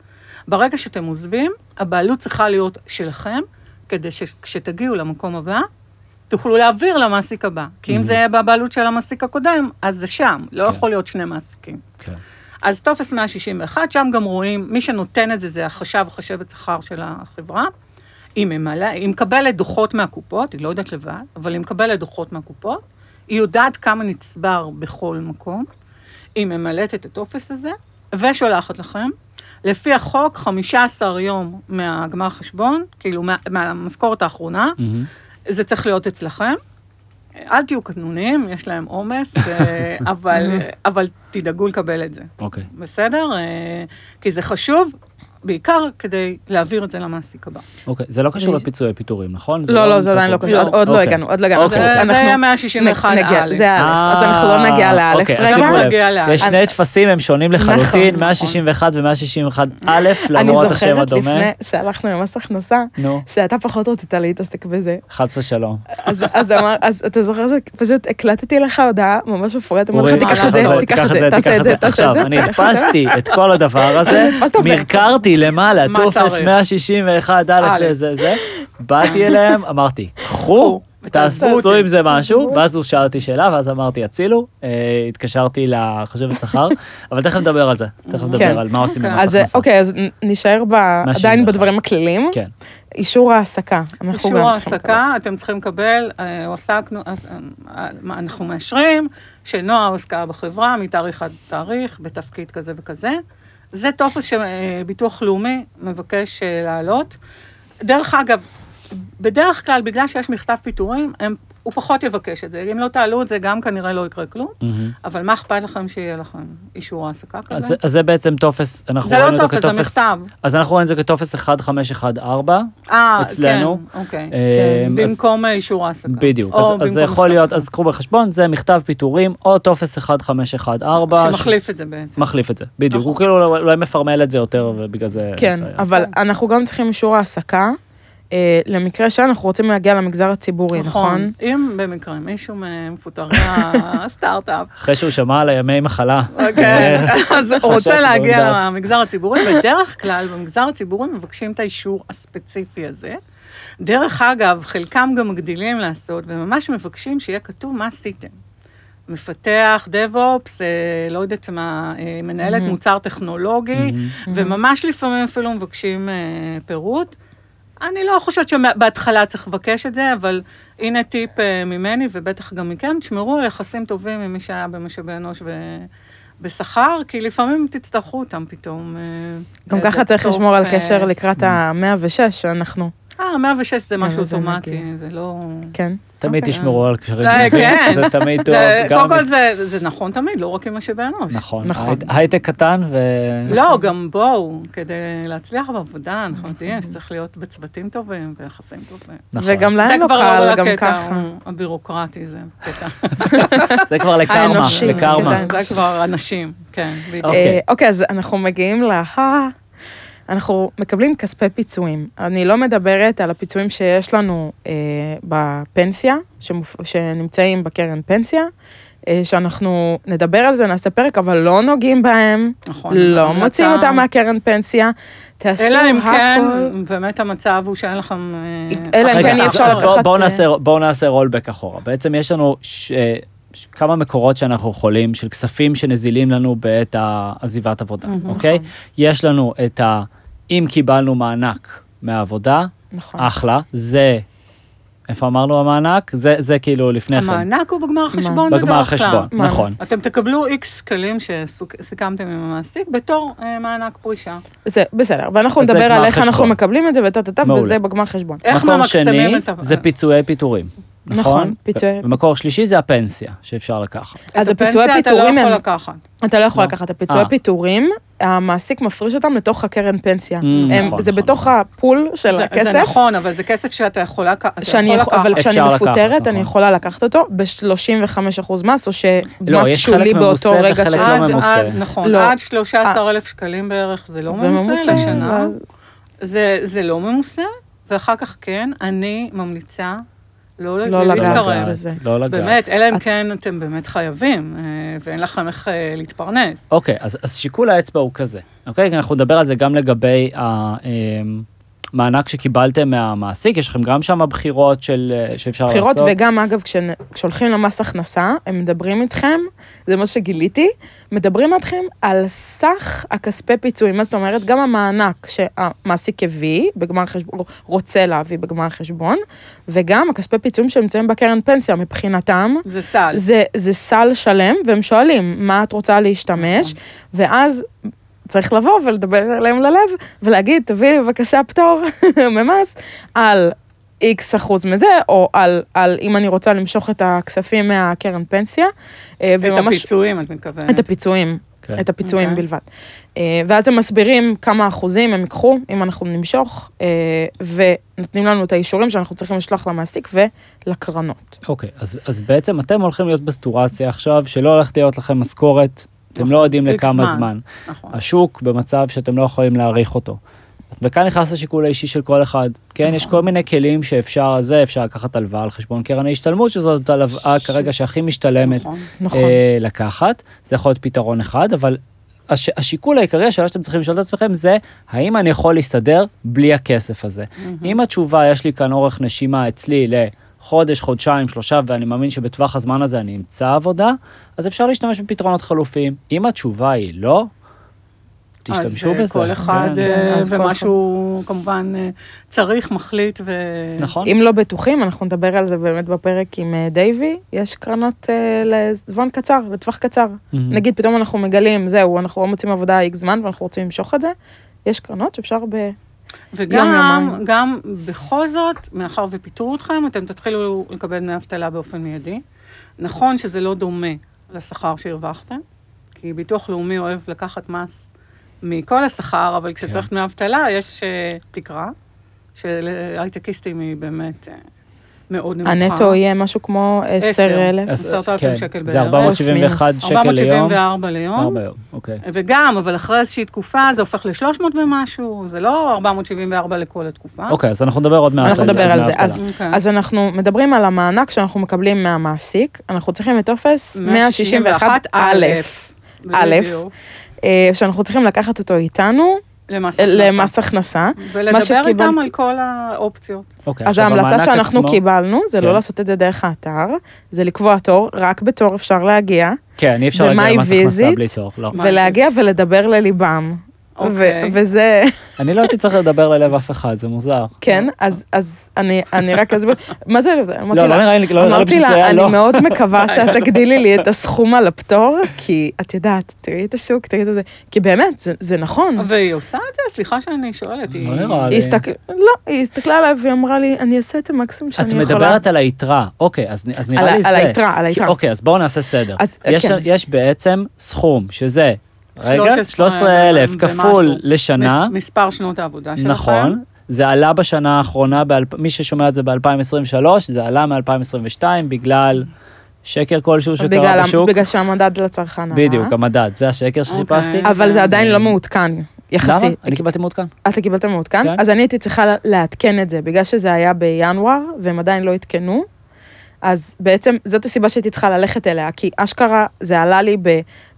ברגע שאתם עוזבים, הבעלות צריכה להיות שלכם, כדי שכשתגיעו למקום הבא, תוכלו להעביר למעסיק הבא. כי אם. זה יהיה בבעלות של המעסיק הקודם, אז זה שם, לא כן. יכול להיות שני מעסיקים. כן. אז טופס 161, שם גם רואים, מי שנותן את זה זה החשב, חשבת שכר של החברה. היא ממלא, היא מקבלת דוחות מהקופות, היא לא יודעת לבד, אבל היא מקבלת דוחות מהקופות. היא יודעת כמה נצבר בכל מקום. היא ממלאת את הטופס הזה, ושולחת לכם. לפי החוק, 15 יום מהגמר חשבון, כאילו מה, מהמשכורת האחרונה, מהמם. זה צריך להיות אצלכם. אל תהיו קטנוניים, יש להם עומס, אה, אבל, אבל תדאגו לקבל את זה, אוקיי. בסדר? אה, כי זה חשוב, בעיקר כדי להעביר את זה למעסיק הבא. אוקיי, זה לא קשור אני- לפיצויי פיטורים, נכון? לא, לא, זה נמצא עדיין לא. קשור, עוד- עוד לא אוקיי. הגענו, עוד לא הגענו. אוקיי. זה- זה היה נ- 161 נגיע, א'. זה א', אז אנחנו לא נגיע אה, לאלף אוקיי, רגע. לא נגיע לאלף. יש שני טפסים, הם שונים לחלוטין, נכון, 161 ו-161 א', אני למרות השם זוכרת הדומה. לפני שהלכנו למס הכנסה, שאתה פחות רצית להתעסק בזה. חס ושלום. אז, אז, אמר, אז אתה זוכר שפשוט הקלטתי לך הודעה ממש מפורטת, אמרתי לך, תיקח את זה, תיקח את זה, תעשה את זה, תעשה את עכשיו, זה. אני את זה. הדפסתי את כל הדבר הזה. מרקרתי אמרתי למעלה, טופס צריך? 161 א'. זה זה זה, באתי אליהם, אמרתי, קחו, תעשו. עם זה משהו, ואז הוא שאל אותי שאלה, ואז אמרתי, הצילו, אה, התקשרתי לחשבת שכר, אבל תכף נדבר על זה, תכף כן. נדבר על מה עושים אוקיי. במס אז הכנסה. אוקיי, אז נשאר עדיין 161. בדברים הכלליים. כן, אישור העסקה. אנחנו גם אישור העסקה, אתם צריכים לקבל, אה, הועסקנו, אה, אנחנו מאשרים שנועה הועסקה בחברה מתאריך עד תאריך, בתפקיד כזה וכזה. זה טופס שביטוח לאומי מבקש אה, להעלות. דרך אגב, בדרך כלל, בגלל שיש מכתב פיטורים, הם, הוא פחות יבקש את זה. אם לא תעלו את זה, גם כנראה לא יקרה כלום. מהמם. אבל מה אכפת לכם שיהיה לכם אישור העסקה אז כזה? זה- אז זה בעצם טופס, אנחנו זה לא רואים אותו טופס, זה כטופס, מכתב. אז אנחנו רואים את זה כטופס 1514, אה, אצלנו. כן, אוקיי. אה, אז- במקום אה, אישור העסקה. בדיוק, אז- אז זה יכול להיות. אז קחו בחשבון, זה מכתב פיטורים או טופס 1514. שמחליף את זה בעצם. מחליף את זה, בדיוק, נכון. הוא כאילו אולי מפרמל את זה יותר ובגלל זה... כן, זה- אבל. אנחנו גם צריכים אישור העסקה, אה, למקרה שאנחנו רוצים להגיע למגזר הציבורי, נכון? אם במקרה מישהו ממפוטרי הסטארט-אפ, אחרי שהוא שמע על הימי מחלה. אוקיי, אז הוא רוצה להגיע. למגזר הציבורי, בדרך כלל במגזר הציבורי מבקשים את האישור הספציפי הזה. דרך אגב, חלקם גם מגדילים לעשות, וממש מבקשים שיהיה כתוב מה עשיתם. מפתח, דב-אופס, אה, לא יודעת מה, אה, מנהלת מהמם. מוצר טכנולוגי, וממש לפעמים אפילו מבקשים אה, פירוט. אני לא חושבת שבהתחלה צריך לבקש את זה, אבל הנה טיפ אה, ממני, ובטח גם מכם, תשמרו על יחסים טובים עם מי שהיה במשאבי אנוש ו... בשכר, כי לפעמים תצטרכו אותם פתאום. אה, גם באיזה ככה צריך לשמור על אה, קשר לקראת ה-106, שאנחנו, אה, 106 זה משהו אוטומטי. זה לא... כן. תמיד אוקיי. תשמרו על קשרים אה, טובים, כן. זה תמיד טוב. קודם כל זה זה נכון תמיד, לא רק עם משאבי אנוש. נכון, נכון. הייט- הייטק קטן ו... לא, גם בואו, כדי להצליח בעבודה, אנחנו יודעים שצריך להיות בצוותים טובים ויחסים טובים. נכון. וגם זה להם לא קל, גם ככה. הבירוקרטי, זה קטע. זה כבר לקרמה, לקרמה. כן. זה כבר אנשים, כן, בדיוק. אוקיי. אה, אוקיי, אז אנחנו מגיעים לה... אנחנו מקבלים כספי פיצויים. אני לא מדברת על הפיצויים שיש לנו אה, בפנסיה, שמופ... שנמצאים בקרן פנסיה, אה, שאנחנו נדבר על זה, נעשה פרק, אבל לא נוגעים בהם, נכון. לא מוציאים אותם מהקרן פנסיה, תעשו אלא אם כן, הכל. באמת המצב הוא שאין לכם... אה, אלא אם כן אי אפשר לקחת, בואו אה, נעשה- רולבק אחורה. בעצם יש לנו ש- כמה מקורות שאנחנו יכולים, של כספים שנזילים לנו בעת עזיבת עבודה, נכון. אוקיי? יש לנו את ה... אם קיבלנו מענק מהעבודה, נכון. אחלה, זה... איפה אמרנו המענק? זה, זה כאילו לפני כן. המענק הוא בגמר החשבון בדרך כלל. בגמר החשבון, מה? נכון. אתם תקבלו איקס שקלים שסיכמתם עם המעסיק בתור אה, מענק פרישה. זה בסדר, ואנחנו נדבר על איך אנחנו חשבון. מקבלים את זה וטה-טה-טה, מעולה. וזה בגמר חשבון. איך ממקסמים שני את ה... זה פיצויי פיטורים, נכון? נכון, פיצויי- ומקור שלישי זה הפנסיה שאפשר לקחת. אז את הפיצויי הפנסיה אתה לא פיטורים יכול לקחת. אתה לא יכול לא. לקחת את הפיצויי אה. פיטורים, המעסיק מפריש אותם לתוך הקרן פנסיה. Mm, הם- נכון, זה נכון, בתוך נכון. הפול של זה- הכסף. זה נכון, אבל זה כסף שאתה יכול לק- אתה שאני יכול יכול, אבל לקחת. כשאני לקחת, מפוטרת, אני נכון. יכולה לקחת אותו ב-35% מס, או לא, שמס יש שולי חלק באותו ממוסה רגע וחלק של... לא עד- ממוסה. עד- נכון, לא. עד 13,000 שקלים בערך, זה לא ממוסה ממוסה, לשנה. זה זה לא ממוסה, ואחר כך כן, אני ממליצה לא לא לגעת להתקרב. בזה. לא לגעת. באמת, אלא אם כן אתם באמת חייבים, אה, ואין לכם איך אה, להתפרנס. אוקיי, אז, אז שיקול האצבע הוא כזה, אוקיי? אנחנו נדבר על זה גם לגבי המענק שקיבלתם מהמעסיק, יש לכם גם שם בחירות של, אה, שאפשר בחירות, לעשות. וגם אגב, כשהולכים למס הכנסה, הם מדברים איתכם, זה מה שגיליתי, מדברים איתכם על סך הכספי פיצויים. מה זאת אומרת? גם המענק שהמעסיק הביא, בגמר חשבון, רוצה להביא בגמר חשבון, וגם הכספי פיצויים שנמצאים בקרן פנסיה, מבחינתם, זה סל. זה, זה סל שלם, והם שואלים, מה את רוצה להשתמש? נכון. ואז צריך לבוא ולדבר אליהם ללב, ולהגיד, תביאי לי בבקשה פטור ממס על איקס אחוז מזה, או על, על אם אני רוצה למשוך את הכספים מהקרן פנסיה. אה, את וממש- הפיצויים, את מתכוונת. את הפיצויים. כן. את הפיצויים אוקיי. בלבד. אה, ואז הם מסבירים כמה אחוזים הם ייקחו, אם אנחנו נמשוך, אה, ונותנים לנו את האישורים שאנחנו צריכים לשלוח למעסיק ולקרנות. אוקיי, אז, אז בעצם אתם הולכים להיות בסיטואציה עכשיו שלא הולכת להיות לכם משכורת, אתם נכון, לא יודעים לכמה זמן. נכון. השוק במצב שאתם לא יכולים להעריך אותו. וכאן נכנס השיקול האישי של כל אחד. כן, יש כל מיני כלים שאפשר זה, אפשר לקחת הלוואה על חשבון קרן ההשתלמות, שזאת הלוואה כרגע שהכי משתלמת נכון. נכון. אה, לקחת. זה יכול להיות פתרון אחד, אבל הש, השיקול העיקרי, השאלה שאתם צריכים לשאול את עצמכם זה, האם אני יכול להסתדר בלי הכסף הזה? אם התשובה, יש לי כאן אורך נשימה אצלי לחודש, חודשיים, שלושה, ואני מאמין שבטווח הזמן הזה אני אמצא עבודה, אז אפשר להשתמש בפתרונות חלופיים. אם התשובה היא לא, תשתמשו אז, אה, בזה. כל אחד, כן. אה, אז כל ומשהו כמובן אה, צריך, מחליט ו... נכון? אם לא בטוחים, אנחנו נדבר על זה באמת בפרק עם דייווי, יש קרנות אה, לזמן קצר, לטווח קצר. מהמם. נגיד פתאום אנחנו מגלים, זהו, אנחנו לא מוצאים עבודה איקס זמן ואנחנו רוצים למשוך את זה, יש קרנות שאפשר ב... וגם. גם בכל זאת, מאחר ופיטרו אתכם, אתם תתחילו לקבל דמי אבטלה באופן מיידי. נכון שזה לא דומה לשכר שהרווחתם, כי ביטוח לאומי אוהב לקחת מס מכל השכר, אבל כשצריך דמי אבטלה יש uh, תקרה, שלהייטקיסטים היא באמת uh, מאוד נמוכה. הנטו יהיה משהו כמו 10,000. אז- עשרת אלפים כן, שקל זה בערך. 471 פלוס שקל ליום. 474 ליום. אוקיי. וגם, אבל אחרי איזושהי תקופה זה הופך ל-300 ומשהו, זה לא 474 לכל התקופה. אוקיי, אז אנחנו נדבר עוד מעט. אנחנו נדבר על זה. אז, אוקיי. אז אנחנו מדברים על המענק שאנחנו מקבלים מהמעסיק, אנחנו צריכים את טופס 161 א'. אה, שאנחנו צריכים לקחת אותו איתנו למס הכנסה. למס הכנסה. מה ולדבר איתם שקיבלתי- על כל האופציות. אוקיי, אז ההמלצה שאנחנו עצמו- קיבלנו, זה כן. לא לעשות את זה דרך האתר, זה לקבוע תור, רק בתור אפשר להגיע, כן, אי אפשר להגיע למס הכנסה? בלי תור, לא. ולהגיע ולדבר לליבם. אוקיי. וזה, אני לא הייתי צריך לדבר ללב אף אחד, זה מוזר. כן, אז, אז אני, אני רק אסביר, מה זה, אמרתי לא, לה, לא נראה לי, לא נראה לי אמרתי פשוט זה היה לה, אני לא. מאוד מקווה שאת תגדילי לי את הסכום על הפטור, כי את יודעת, תראי את השוק, תראי את זה, כי באמת, זה, זה נכון. והיא עושה את זה? סליחה שאני שואלת. היא- לא נראה לי. הסתכל... לא, היא הסתכלה עליי והיא אמרה לי, אני אעשה את המקסימום שאני את יכולה. מדברת על היתרה, אוקיי, אז אז נראה על לי זה. על היתרה, על היתרה. אוקיי, אז בואו נעשה סדר. אז, יש- כן. יש בעצם סכום, שזה, רגע, 13 13,000 ומשהו. כפול לשנה, מס- מספר שנות העבודה שלכם. נכון. זה עלה בשנה האחרונה, באלפ- מי ששומע את זה ב-2023, זה עלה מ-2022 בגלל שקר כלשהו שקרה בגלל, בשוק. בגלל שהמדד לצרכן עלה. בדיוק, המדד, זה השקר שחיפשתי. אוקיי. אבל זה עדיין לא מעודכן, למה? יחסית. אני קיבלתי מעודכן. אתה קיבלת מעודכן? כן. אז אני הייתי צריכה לעדכן את זה, בגלל שזה היה בינואר, והם עדיין לא עדכנו. אז בעצם זאת הסיבה שהייתי צריכה ללכת אליה, כי אשכרה זה עלה לי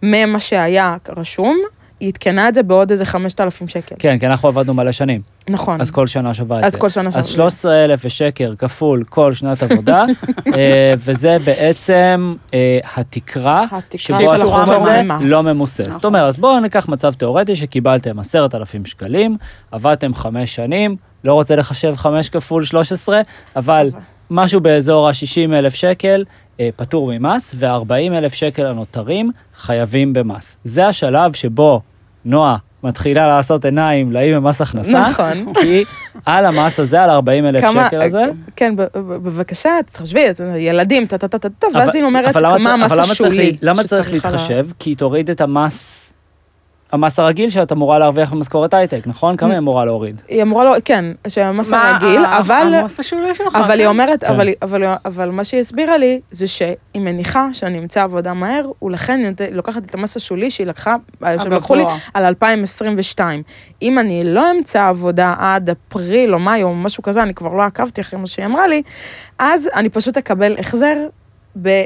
במה שהיה רשום, היא עדכנה את זה בעוד איזה 5,000 שקל. כן, כי אנחנו עבדנו מלא שנים, נכון. אז כל שנה שווה את אז זה. כל שנה אז שווה. 13,000 ושקר כפול כל שנת עבודה, אה, וזה בעצם אה, התקרה שבו הסכום הזה. לא ממוסס. נכון. זאת אומרת, בואו ניקח מצב תיאורטי שקיבלתם 10,000 שקלים, עבדתם חמש שנים, לא רוצה לחשב 5 כפול 13, אבל משהו באזור ה-60 אלף שקל אה, פטור ממס, ו-40 אלף שקל הנותרים חייבים במס. זה השלב שבו נועה מתחילה לעשות עיניים לאי במס הכנסה, נכון. כי על המס הזה, על 40 אלף כמה- שקל הזה, כן, בבקשה, תחשבי, ילדים, טה טה טה טה, אבל- ואז היא אומרת, אבל למה מה צריך- המס אבל השולי. לה- למה צריך להתחשב? כי היא תוריד את המס, המס הרגיל שאת אמורה להרוויח במשכורת הייטק, נכון? כמה היא אמורה להוריד? היא אמרה לו, כן, שהמס הרגיל, ה- אבל... המס השולי שלך. אבל כן. היא אומרת, כן. אבל, מה שהיא הסבירה לי, זה שהיא מניחה שאני אמצא עבודה מהר, ולכן היא לוקחת את המס השולי שהיא לקחה, שהם לקחו לי. על 2022. אם אני לא אמצא עבודה עד אפריל או מאי או משהו כזה, אני כבר לא עקבתי אחרי מה שהיא אמרה לי, אז אני פשוט אקבל החזר ב...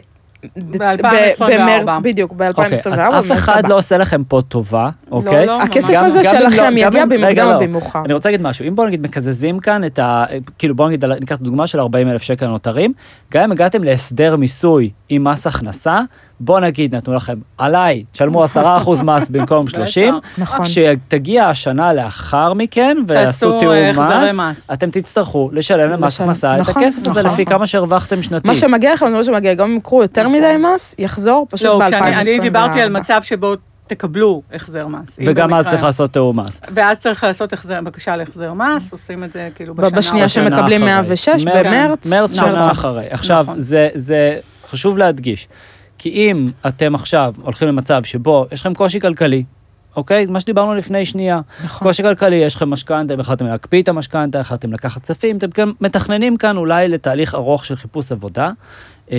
ב-2024. במרץ, בדיוק, אוקיי, ב-2024. אז אף אחד לא עושה לכם פה טובה, אוקיי? לא, הכסף ממש. הזה לא- שלכם יגיע במוקדם לא. או במאוחר. אני רוצה להגיד משהו, אם בוא נגיד מקזזים כאן את ה... כאילו בוא נגיד, ניקח את הדוגמה של 40 אלף שקל הנותרים, גם אם הגעתם להסדר מיסוי עם מס הכנסה, בוא נגיד נתנו לכם עליי, תשלמו 10% מס במקום 30, נכון. כשתגיע השנה לאחר מכן ויעשו תיאום אה, החזרי מס. אתם תצטרכו לשלם למס. הכנסה את נכון, הכסף הזה נכון. לפי כמה שהרווחתם שנתי. מה שמגיע לכם זה מה שמגיע, גם אם יקחו יותר מדי מס, יחזור פשוט לא, ב-2024. כשאני אני דיברתי על מצב שבו תקבלו החזר מס. וגם אז צריך לעשות תיאום מס. ואז צריך לעשות החזר, בקשה להחזר מס, עושים את זה כאילו בשנה. בשנייה שמקבלים אחרי. 106 מרץ- במרץ. מרץ נכון. שנה אחרי. עכשיו, נכון. זה, זה חשוב להדגיש, כי אם אתם עכשיו הולכים למצב שבו יש לכם קושי כלכלי, אוקיי? מה שדיברנו לפני שנייה. נכון. קושי כלכלי, יש לכם משכנתה, החלטתם להקפיא את המשכנתה, החלטתם לקחת כספים, אתם גם מתכננים כאן אולי לתהליך ארוך של חיפוש עבודה. אמ,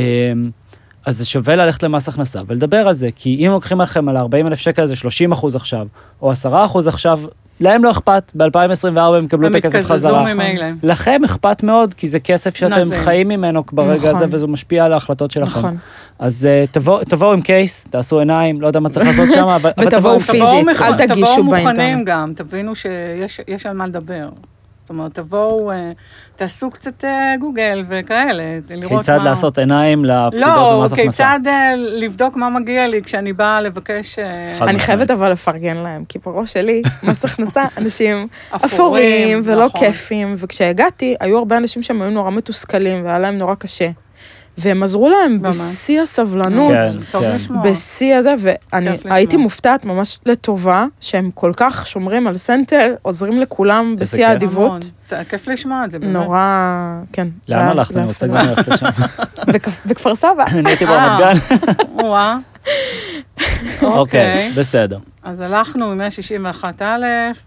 אז זה שווה ללכת למס הכנסה ולדבר על זה, כי אם לוקחים לכם על 40 אלף שקל זה 30 אחוז עכשיו, או 10 אחוז עכשיו, להם לא אכפת, ב-2024 הם יקבלו את הם הכסף יתקזזו חזרה. ממילא. לכם אכפת מאוד, כי זה כסף שאתם נזל. חיים ממנו ברגע נכון. הזה, וזה משפיע על ההחלטות שלכם. נכון. אז אה, תבואו תבואו עם קייס, תעשו עיניים, לא יודע מה צריך לעשות שם, אבל אבל ותבואו עם פיזית. תבואו אל תגישו תבואו מוכנים באינטרנט. גם, תבינו שיש יש על מה לדבר. זאת אומרת, תבואו, אה, תעשו קצת אה, גוגל וכאלה, לראות כיצד מה... לעשות עיניים לפקידות לא, במס הכנסה. כיצד אה, לבדוק מה מגיע לי כשאני באה לבקש אני. חייבת אבל לפרגן להם, כי בראש שלי, מס הכנסה, אנשים אפורים, אפורים ולא נכון. כיפים, וכשהגעתי, היו הרבה אנשים שם היו נורא מתוסכלים והיה להם נורא קשה. והם עזרו להם ממש. בשיא הסבלנות, כן, כן. בשיא הזה, ואני. הייתי מופתעת ממש לטובה, שהם כל כך שומרים על סנטר, עוזרים לכולם בשיא. האדיבות. כיף לשמוע את זה, באמת. נורא, כן. לאן הלכת? אני רוצה גם. ללכת לשם. בכ- בכפר סבא. אני הייתי אה. ברמת גן. וואה. אוקיי, אוקיי. בסדר. אז הלכנו מ-161א',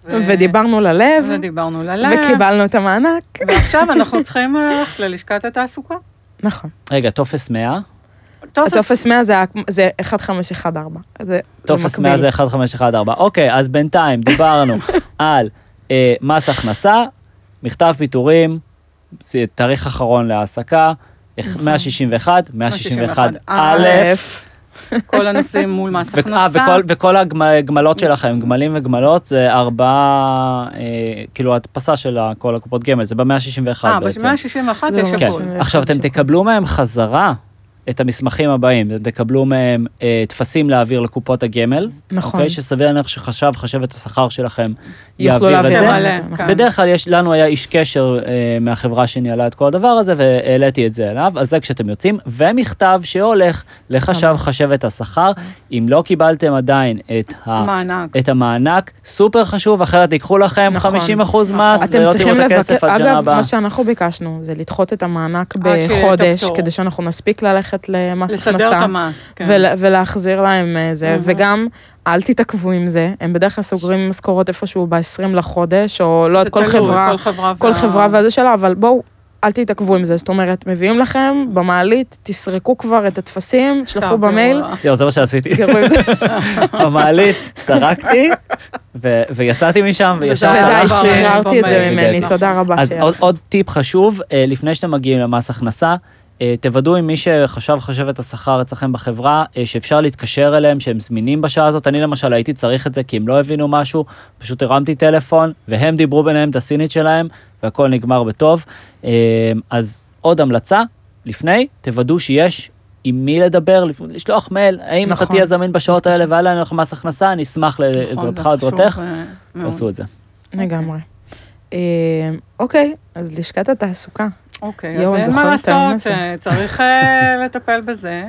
ו- ודיברנו ללב, ודיברנו ללב, וקיבלנו את המענק. ועכשיו אנחנו צריכים אה, ללכת ללשכת התעסוקה. נכון. רגע, טופס 100? טופס הטופס 100 זה זה 1514. זה טופס במקביל. 100 זה 1514. אוקיי, אז בינתיים דיברנו על אה, מס הכנסה, מכתב פיטורים, תאריך אחרון להעסקה, נכון. 161, 161 161 א', כל הנושאים מול מס אה, הכנסה. וכל- וכל הגמלות שלכם, גמלים וגמלות, זה ארבעה, אה, כאילו הדפסה של כל הקופות גמל, זה ב-161 אה, בעצם. ב-161 זה יש ממש- כן. הכול. זה עכשיו, אתם. תקבלו מהם חזרה את המסמכים הבאים, אתם תקבלו מהם אה, טפסים להעביר לקופות הגמל, נכון. אוקיי? שסביר להניח שחשב, חשבת השכר שלכם, יעביר את זה. מלא, נכון. כן. בדרך כלל יש, לנו היה איש קשר אה, מהחברה שניהלה את כל הדבר הזה, והעליתי את זה אליו, אז זה כשאתם יוצאים, ומכתב שהולך לחשב. חשבת השכר, אם לא קיבלתם עדיין את, ה, מענק. את המענק, סופר חשוב, אחרת ייקחו לכם נכון. 50 אחוז נכון. מס, אתם ולא צריכים תראו את הכסף עד שנה אגב, הבאה. מה שאנחנו ביקשנו זה לדחות את המענק בחודש. כדי שאנחנו נספיק ללכת למס לסדר את הכנסה. המס, כן. ול- ולהחזיר להם אה, זה, מהמם. וגם אל תתעכבו עם זה, הם בדרך כלל סוגרים משכורות איפשהו ב-20 לחודש, או לא את כל חברה, כל חברה, כל וה- חברה והזה שלה, אבל בואו, אל תתעכבו עם זה, זאת אומרת, מביאים לכם במעלית, תסרקו כבר את הטפסים, תשלחו תעבירו. במייל, יואו, זה מה שעשיתי. במעלית, סרקתי, ויצאתי משם, וישר ודי. שחררתי את זה. ממני. תודה רבה. אז עוד, טיפ חשוב, אה, לפני שאתם מגיעים למס הכנסה, אה, תוודאו עם מי שחשב חשב את השכר אצלכם בחברה, אה, שאפשר להתקשר אליהם, שהם זמינים בשעה הזאת. אני למשל הייתי צריך את זה כי הם לא הבינו משהו, פשוט הרמתי טלפון, והם דיברו ביניהם את הסינית שלהם, והכל נגמר בטוב. אה, אז עוד המלצה, לפני, תוודאו שיש עם מי לדבר, לשלוח מייל, האם אתה נכון. תהיה זמין בשעות האלה והיה לנו לך מס הכנסה, אני אשמח נכון, לעזרתך, עזרתך, אה. תעשו את זה. לגמרי. אה, אוקיי, אז לשכת התעסוקה. אוקיי, אז אין מה לעשות. אה, צריך אה, לטפל בזה.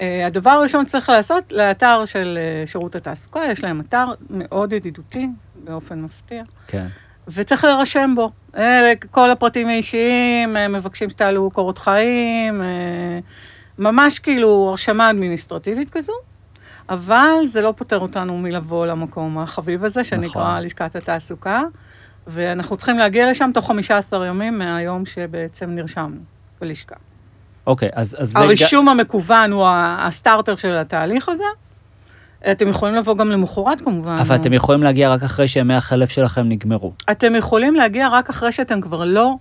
אה, הדבר הראשון שצריך לעשות, לאתר של שירות התעסוקה, יש להם אתר מאוד ידידותי, באופן מפתיע, כן. וצריך להירשם בו. כל הפרטים האישיים, מבקשים שתעלו קורות חיים, ממש כאילו הרשמה אדמיניסטרטיבית כזו. אבל זה לא פוטר אותנו מלבוא למקום החביב הזה, שנקרא נכון. לשכת התעסוקה, ואנחנו צריכים להגיע לשם תוך 15 ימים מהיום שבעצם נרשמנו בלשכה. אוקיי, אז, אז זה... הרישום המקוון הוא הסטארטר של התהליך הזה. אתם יכולים לבוא גם למחרת כמובן. אבל אתם יכולים להגיע רק אחרי שימי החלף שלכם נגמרו. אתם יכולים להגיע רק אחרי שאתם כבר לא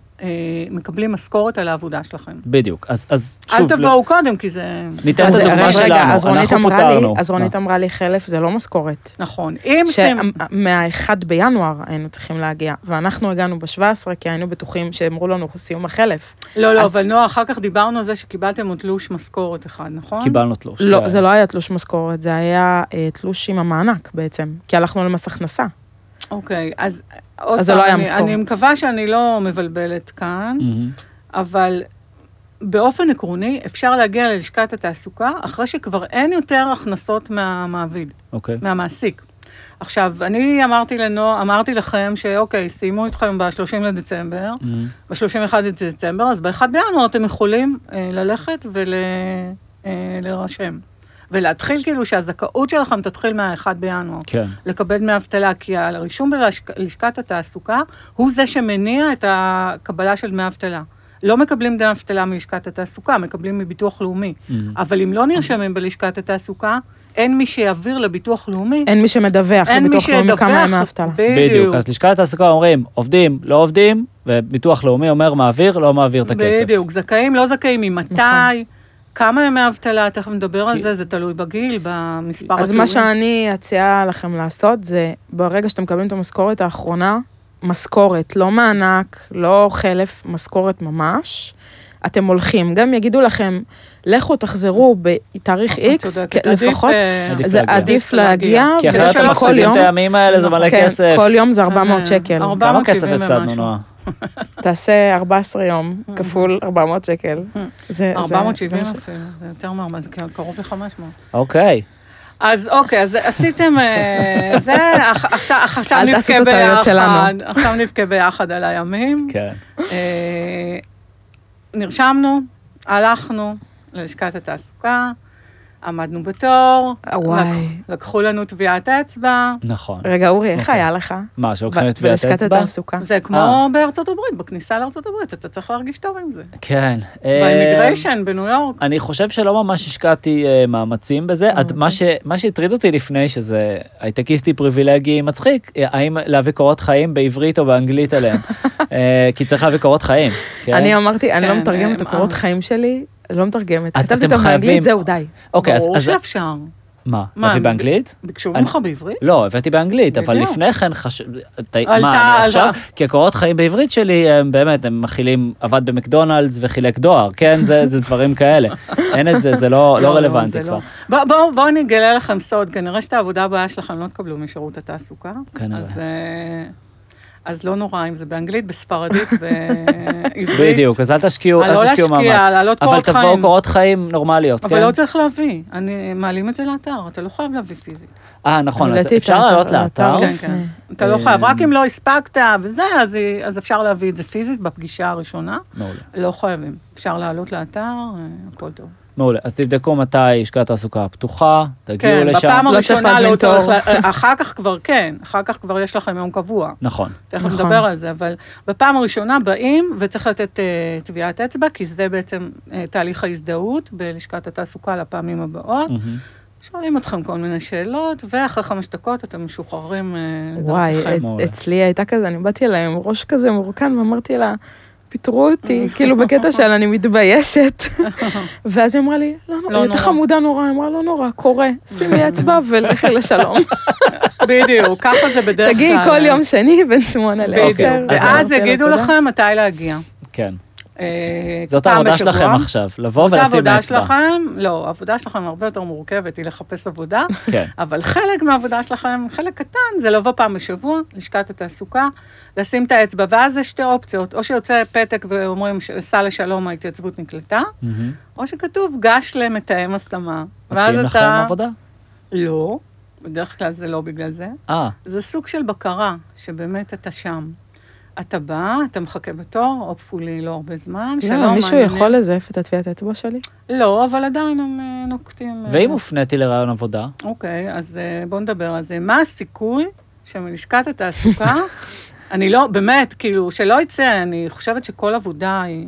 מקבלים משכורת על העבודה שלכם. בדיוק. אז, אז אל שוב, תבואו קודם, כי זה... ניתן את הדוגמה רגע, שלנו, אז רונית אנחנו אמרה לי. אז רונית אמרה לי, חלף זה לא משכורת. נכון. אם. שמהאחד בינואר היינו צריכים להגיע, ואנחנו הגענו ב-17, כי היינו בטוחים שאמרו לנו סיום החלף. לא, לא, אז- אבל נועה, אחר כך דיברנו על זה שקיבלתם עוד תלוש משכורת אחד, נכון? קיבלנו תלוש. לא, כן. זה לא היה תלוש משכורת, זה היה אה, תלוש עם המענק בעצם, כי הלכנו למס הכנסה. אוקיי, אז עוד אז זה לא היה אני- משכורת. אני מקווה שאני לא מבלבלת כאן. אבל באופן עקרוני אפשר להגיע ללשכת התעסוקה אחרי שכבר אין יותר הכנסות מהמעביד, אוקיי. מהמעסיק. עכשיו, אני אמרתי לנועה, אמרתי לכם שאוקיי, סיימו איתכם ב-30 לדצמבר, מהמם. ב-31 לדצמבר, אז ב-1 בינואר אתם יכולים אה, ללכת ולהירשם. ולהתחיל כאילו שהזכאות שלכם תתחיל מה-1 בינואר. כן. לקבל דמי אבטלה, כי הרישום בלשכת התעסוקה הוא זה שמניע את הקבלה של דמי אבטלה. לא מקבלים דמי אבטלה מלשכת התעסוקה, מקבלים מביטוח לאומי. מהמם. אבל אם לא נרשמים בלשכת התעסוקה, אין מי שיעביר לביטוח לאומי. אין מי שמדווח אין מי לביטוח לאומי כמה ימי אבטלה. בדיוק. אז לשכת התעסוקה אומרים, עובדים, לא עובדים, וביטוח לאומי אומר, מעביר, לא מעביר את הכסף. בדיוק, זכאים, לא זכאים, ממתי, נכון. כמה ימי אבטלה, תכף נדבר על כי- זה, זה תלוי בגיל, במספר אז התיאורים. מה שאני אציעה לכם לעשות זה, ברגע שאתם מקבלים את המשכורת האחרונה, משכורת, לא מענק, לא חלף, משכורת ממש, אתם הולכים. גם יגידו לכם, לכו תחזרו בתאריך איקס, צודקת, לפחות, אה, זה. עדיף להגיע, כי אחרת אתם מפסידים את הימים האלה, זה מלא כן, כסף. כל יום זה 400 אה, שקל. כמה 470 כסף הפסדנו. נועה? תעשה 14 יום, כפול 400 שקל. אה. זה- זה- 470 זה מה ש- אפילו, זה יותר מהרבה, זה קרוב ל-500. אוקיי. אז אוקיי, אז עשיתם, אה, זה, עכשיו עכשיו אל תעשו נבכה ביחד, שלנו. עכשיו נבכה ביחד על הימים. כן. אה, נרשמנו, הלכנו ללשכת התעסוקה, עמדנו בתור, וואי. לקח- לקחו לנו טביעת אצבע, נכון. רגע, אורי, איך אוקיי. היה לך? מה, שלוקחים את טביעת בלשכת אצבע? התעסוקה. זה כמו בארצות הברית, בכניסה לארצות הברית, אתה צריך להרגיש טוב עם זה. כן. אה, ב immigration בניו יורק. אני חושב שלא ממש השקעתי אה, מאמצים בזה. עד מה ש- מה שהטריד אותי לפני, שזה הייטקיסטי פריבילגי מצחיק, אה, האם להביא קורות חיים בעברית או באנגלית עליהם. אה, כי צריך להביא קורות חיים. כן? אני אמרתי, אני לא כן, מתרגמת את אה, הקורות אה. חיים שלי, לא מתרגמת. אז כתבתי אתם אותם חייבים- באנגלית, זהו, די. אוקיי, אז... ברור אז- שאפשר. מה, להביא אני- באנגלית? ביקשו אני- ממך בעברית? לא, הבאתי באנגלית, אבל. לפני כן חשב... ת- עלתה- מה, אני עכשיו... כי הקורות חיים בעברית שלי, הם באמת, הם מכילים, עבד במקדונלדס וחילק דואר, כן? זה זה דברים כאלה. אין את זה, זה לא לא רלוונטי כבר. לא. בוא- בואו בוא אני אגלה לכם סוד, כנראה שאת העבודה הבאה שלכם לא תקבלו משירות התעסוקה. כנראה. אז, אה, לא נורא אם זה באנגלית, בספרדית, בעברית. בדיוק, אז אל תשקיעו, אה, לא אל תשקיעו להשקיע, מאמץ. להעלות אבל קורות תבואו חיים. קורות חיים נורמליות, אבל כן? לא צריך להביא, אני, מעלים את זה לאתר, אתה לא חייב להביא פיזית. אה, נכון, אז אפשר לעלות לאתר? כן, לפני. כן. אתה לא חייב, אה, רק אם לא הספקת וזה, אז, אז אפשר להביא את זה פיזית בפגישה הראשונה. מעולה. לא חייבים. אפשר לעלות לאתר, אה, הכל טוב. מעולה. אז תבדקו מתי לשכת התעסוקה פתוחה, תגיעו כן, לשם. בפעם לא צריך הראשונה להזמין לא צריך, אחר כך כבר כן, אחר כך כבר יש לכם יום קבוע. נכון. תכף נכון. נדבר על זה, אבל בפעם הראשונה באים וצריך לתת אה, טביעת אצבע, כי זה בעצם אה, תהליך ההזדהות בלשכת התעסוקה לפעמים הבאות. מהמם. שואלים אתכם כל מיני שאלות, ואחרי חמש דקות אתם משוחררים אה, וואי, לדרככם. את-. אצלי הייתה כזה, אני באתי אליה עם ראש כזה מורכן, ואמרתי לה, פיטרו אותי, כאילו בקטע של אני מתביישת. ואז היא אמרה לי, לא לא נורא, היא הייתה. חמודה נורא, היא אמרה, לא נורא, קורה, שימי אצבע ולכי לשלום. בדיוק, ככה זה בדרך כלל. תגיעי כל יום שני בין שמונה לעשר. אז ואז יגידו. לכם מתי להגיע. כן. אה, זאת העבודה. שלכם עכשיו, לבוא זאת ולשים העבודה אצבע. שלכם, לא, העבודה שלכם הרבה יותר מורכבת, היא לחפש עבודה, כן. אבל חלק מהעבודה שלכם, חלק קטן, זה לבוא פעם בשבוע, לשכת התעסוקה, לשים את האצבע, ואז יש שתי אופציות, או שיוצא פתק ואומרים, סע לשלום, ההתייצבות נקלטה, מהמם. או שכתוב, גש למתאם השמה. מציעים לכם אתה... עבודה? לא, בדרך כלל זה לא בגלל זה. אה, זה סוג של בקרה, שבאמת אתה שם. אתה בא, אתה מחכה בתור, הופפולי לא הרבה זמן, שלום, לא, מישהו. יכול לזייף את הטביעת אצבע שלי? לא, אבל עדיין הם אה, נוקטים... אה, ואם הופניתי לרעיון עבודה? אוקיי, אז אה, בואו נדבר על זה. מה הסיכוי שמלשכת התעסוקה, אני לא, באמת, כאילו, שלא יצא, אני חושבת שכל עבודה היא...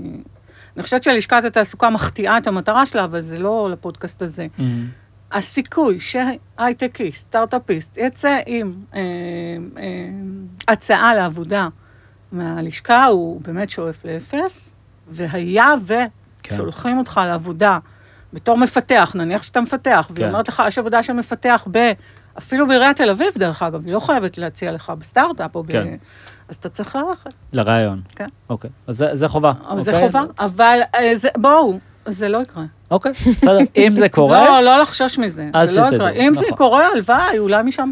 אני חושבת שלשכת התעסוקה מחטיאה את המטרה שלה, אבל זה לא לפודקאסט הזה. מהמם. הסיכוי שהייטקיסט, סטארט-אפיסט, יצא עם אה, אה, הצעה לעבודה מהלשכה, הוא באמת שואף לאפס, והיה כן. ושולחים אותך לעבודה בתור מפתח, נניח שאתה מפתח, והיא כן. אומרת לך, יש עבודה של מפתח ב... אפילו בעיריית תל אביב, דרך אגב, היא לא חייבת להציע לך בסטארט-אפ או ב... כן. אז אתה צריך ללכת, לרעיון. כן. אוקיי, אז זה- זה חובה. אבל זה אוקיי? חובה. אבל אה, זה- בואו, זה לא יקרה. אוקיי, בסדר. אם זה קורה, לא, לא לחשוש מזה. אז זה לא שתדעו, יקרה. אם זה נכון. קורה, הלוואי, אולי משם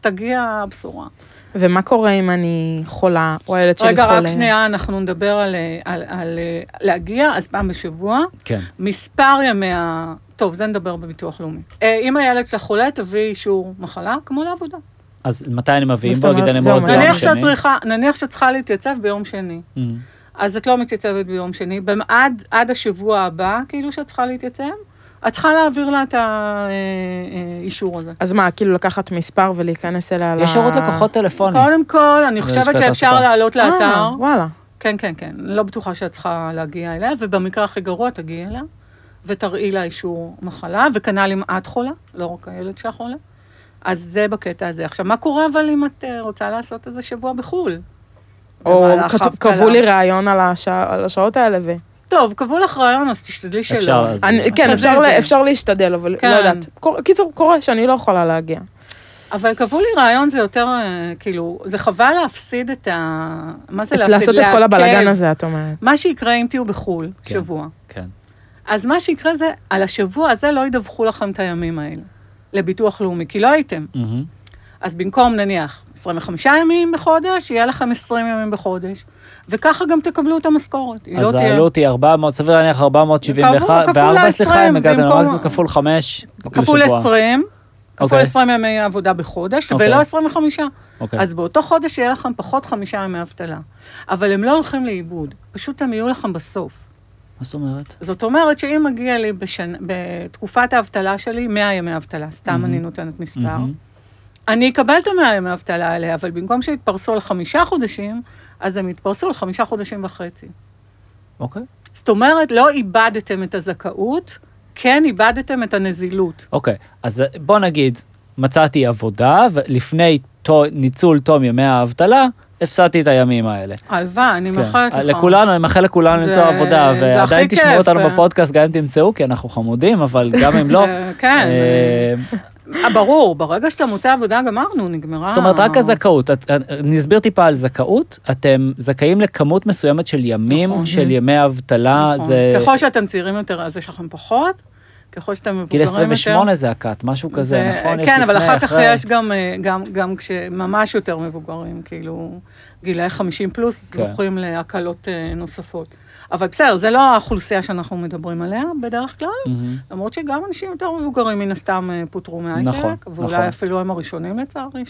תגיע הבשורה. ומה קורה אם אני חולה, או הילד שלי רגע, חולה? רק שנייה, אנחנו נדבר על, אה, על, על אה, להגיע, אז פעם בשבוע. כן. מספר ימי ה... טוב, זה נדבר בביטוח לאומי. אה, אם הילד שלך חולה, תביא אישור מחלה, כמו לעבודה. אז מתי אני מביא? מה אם זאת בוא נגיד אומרת? אני זה מאוד אומר- ביום נניח שני. שאת צריכה, נניח שאת צריכה להתייצב ביום שני. מהמם. אז את לא מתייצבת ביום שני. עד השבוע הבא, כאילו שאת צריכה להתייצב, את צריכה להעביר לה את האישור הזה. אז מה, כאילו לקחת מספר ולהיכנס אליה ל... יש שירות לקוחות טלפוני. קודם כל, אני חושבת שאפשר. לעלות לאתר. אה, וואלה. כן, כן, כן. לא בטוחה שאת צריכה להגיע אליה, ובמקרה הכי גרוע תגיעי אליה. ותראי לה אישור מחלה, וכנ"ל אם את חולה, לא רק הילד שלך חולה. אז זה בקטע הזה. עכשיו, מה קורה אבל אם את אה, רוצה לעשות איזה שבוע בחו"ל? או? קבעו לי ראיון על השע- על השעות האלה, ו... טוב, קבעו לך רעיון, אז תשתדלי שלא. אפשר, אז- אני- כן, אפשר ל- זה. אפשר להשתדל, אבל כן. לא יודעת. קור- קיצור, קורה שאני לא יכולה להגיע. אבל קבעו לי רעיון זה יותר, אה, כאילו, זה חבל להפסיד את ה... מה זה את להפסיד? לעשות את כל. הבלאגן הזה, את אומרת. מה שיקרה אם תהיו בחו"ל, כן. שבוע. כן. אז מה שיקרה זה, על השבוע הזה לא ידווחו לכם את הימים האלה, לביטוח לאומי, כי לא הייתם. מהמם. אז במקום נניח 25 ימים בחודש, יהיה לכם 20 ימים בחודש, וככה גם תקבלו את המשכורת. לא אז תהיה... העלות היא 400, סביר להניח 471, כפול וארבע, ה- סליחה, אם 20, הגעתם במקום- למקסימום כפול 5 כפול 20, כפול אוקיי. 20 ימי עבודה בחודש, אוקיי. ולא 25. אוקיי. אז באותו חודש יהיה לכם פחות חמישה ימי אבטלה. אבל הם לא הולכים לאיבוד, פשוט הם יהיו לכם בסוף. מה זאת אומרת? זאת אומרת שאם מגיע לי בשנ... בתקופת האבטלה שלי 100 ימי אבטלה, סתם מהמם. אני נותנת מספר, מהמם. אני אקבל את המאה ימי אבטלה האלה, אבל במקום שיתפרסו על חמישה חודשים, אז הם יתפרסו על חמישה חודשים וחצי. אוקיי. זאת אומרת, לא איבדתם את הזכאות, כן איבדתם את הנזילות. אוקיי, אז בוא נגיד, מצאתי עבודה, ולפני ניצול תום ימי האבטלה, הפסדתי את הימים האלה. הלוואי, אני כן. מאחלת לך. לכולנו, אני מאחל לכולנו למצוא עבודה, ועדיין תשמעו. אותנו בפודקאסט, גם אם תמצאו, כי אנחנו חמודים, אבל גם אם לא. אה, כן. אה, אה, ברור, ברגע שאתה מוצא עבודה, גמרנו, נגמרה. זאת אומרת, רק הזכאות, אסביר טיפה על זכאות, אתם זכאים לכמות מסוימת של ימים, נכון. של ימי אבטלה, נכון. זה... ככל שאתם צעירים יותר, אז יש לכם פחות. ככל שאתם מבוגרים גיל יותר... 28 זה הקאט, משהו כזה, זה- נכון? כן, אבל אחר כך. יש גם, אה, גם, גם כשממש יותר מבוגרים, כאילו, גילאי 50 פלוס, כן. זוכים להקלות אה, נוספות. אבל בסדר, זה לא האוכלוסייה שאנחנו מדברים עליה בדרך כלל, מהמם. למרות שגם אנשים יותר מבוגרים מן הסתם אה, פוטרו מהייטק, נכון, ואולי נכון. אפילו הם הראשונים לצערי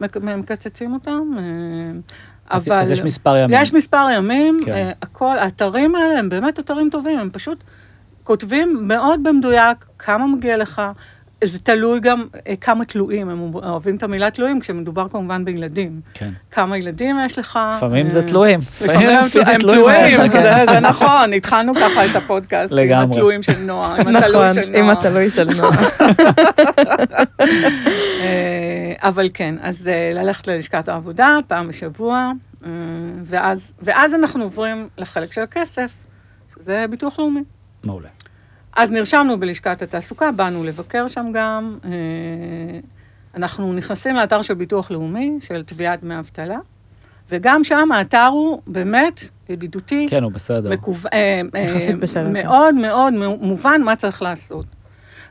שמקצצים אותם. אז אבל אז יש מספר ימים. יש מספר ימים, כן. הכל, האתרים האלה הם באמת אתרים טובים, הם פשוט כותבים מאוד במדויק כמה מגיע לך. זה תלוי גם אה, כמה תלויים, הם אוהבים את המילה תלויים כשמדובר כמובן בילדים. כן. כמה ילדים יש לך. לפעמים אה, זה תלויים. לפעמים הם תלויים עליך, כן. זה- נכון, התחלנו ככה את הפודקאסט, עם לגמרי. התלויים של נועה, עם נכון, התלוי של עם נועה. התלוי של נועה. אה, אבל כן, אז אה, ללכת ללשכת העבודה פעם בשבוע, אה, ואז, ואז אנחנו עוברים לחלק של הכסף, שזה ביטוח לאומי. מעולה. אז נרשמנו בלשכת התעסוקה, באנו לבקר שם גם. אה, אנחנו נכנסים לאתר של ביטוח לאומי, של תביעת דמי אבטלה, וגם שם האתר הוא באמת ידידותי, כן, הוא בסדר. מקוו... אה, אה, יחסית בסדר, כן. מאוד מאוד מובן מה צריך לעשות.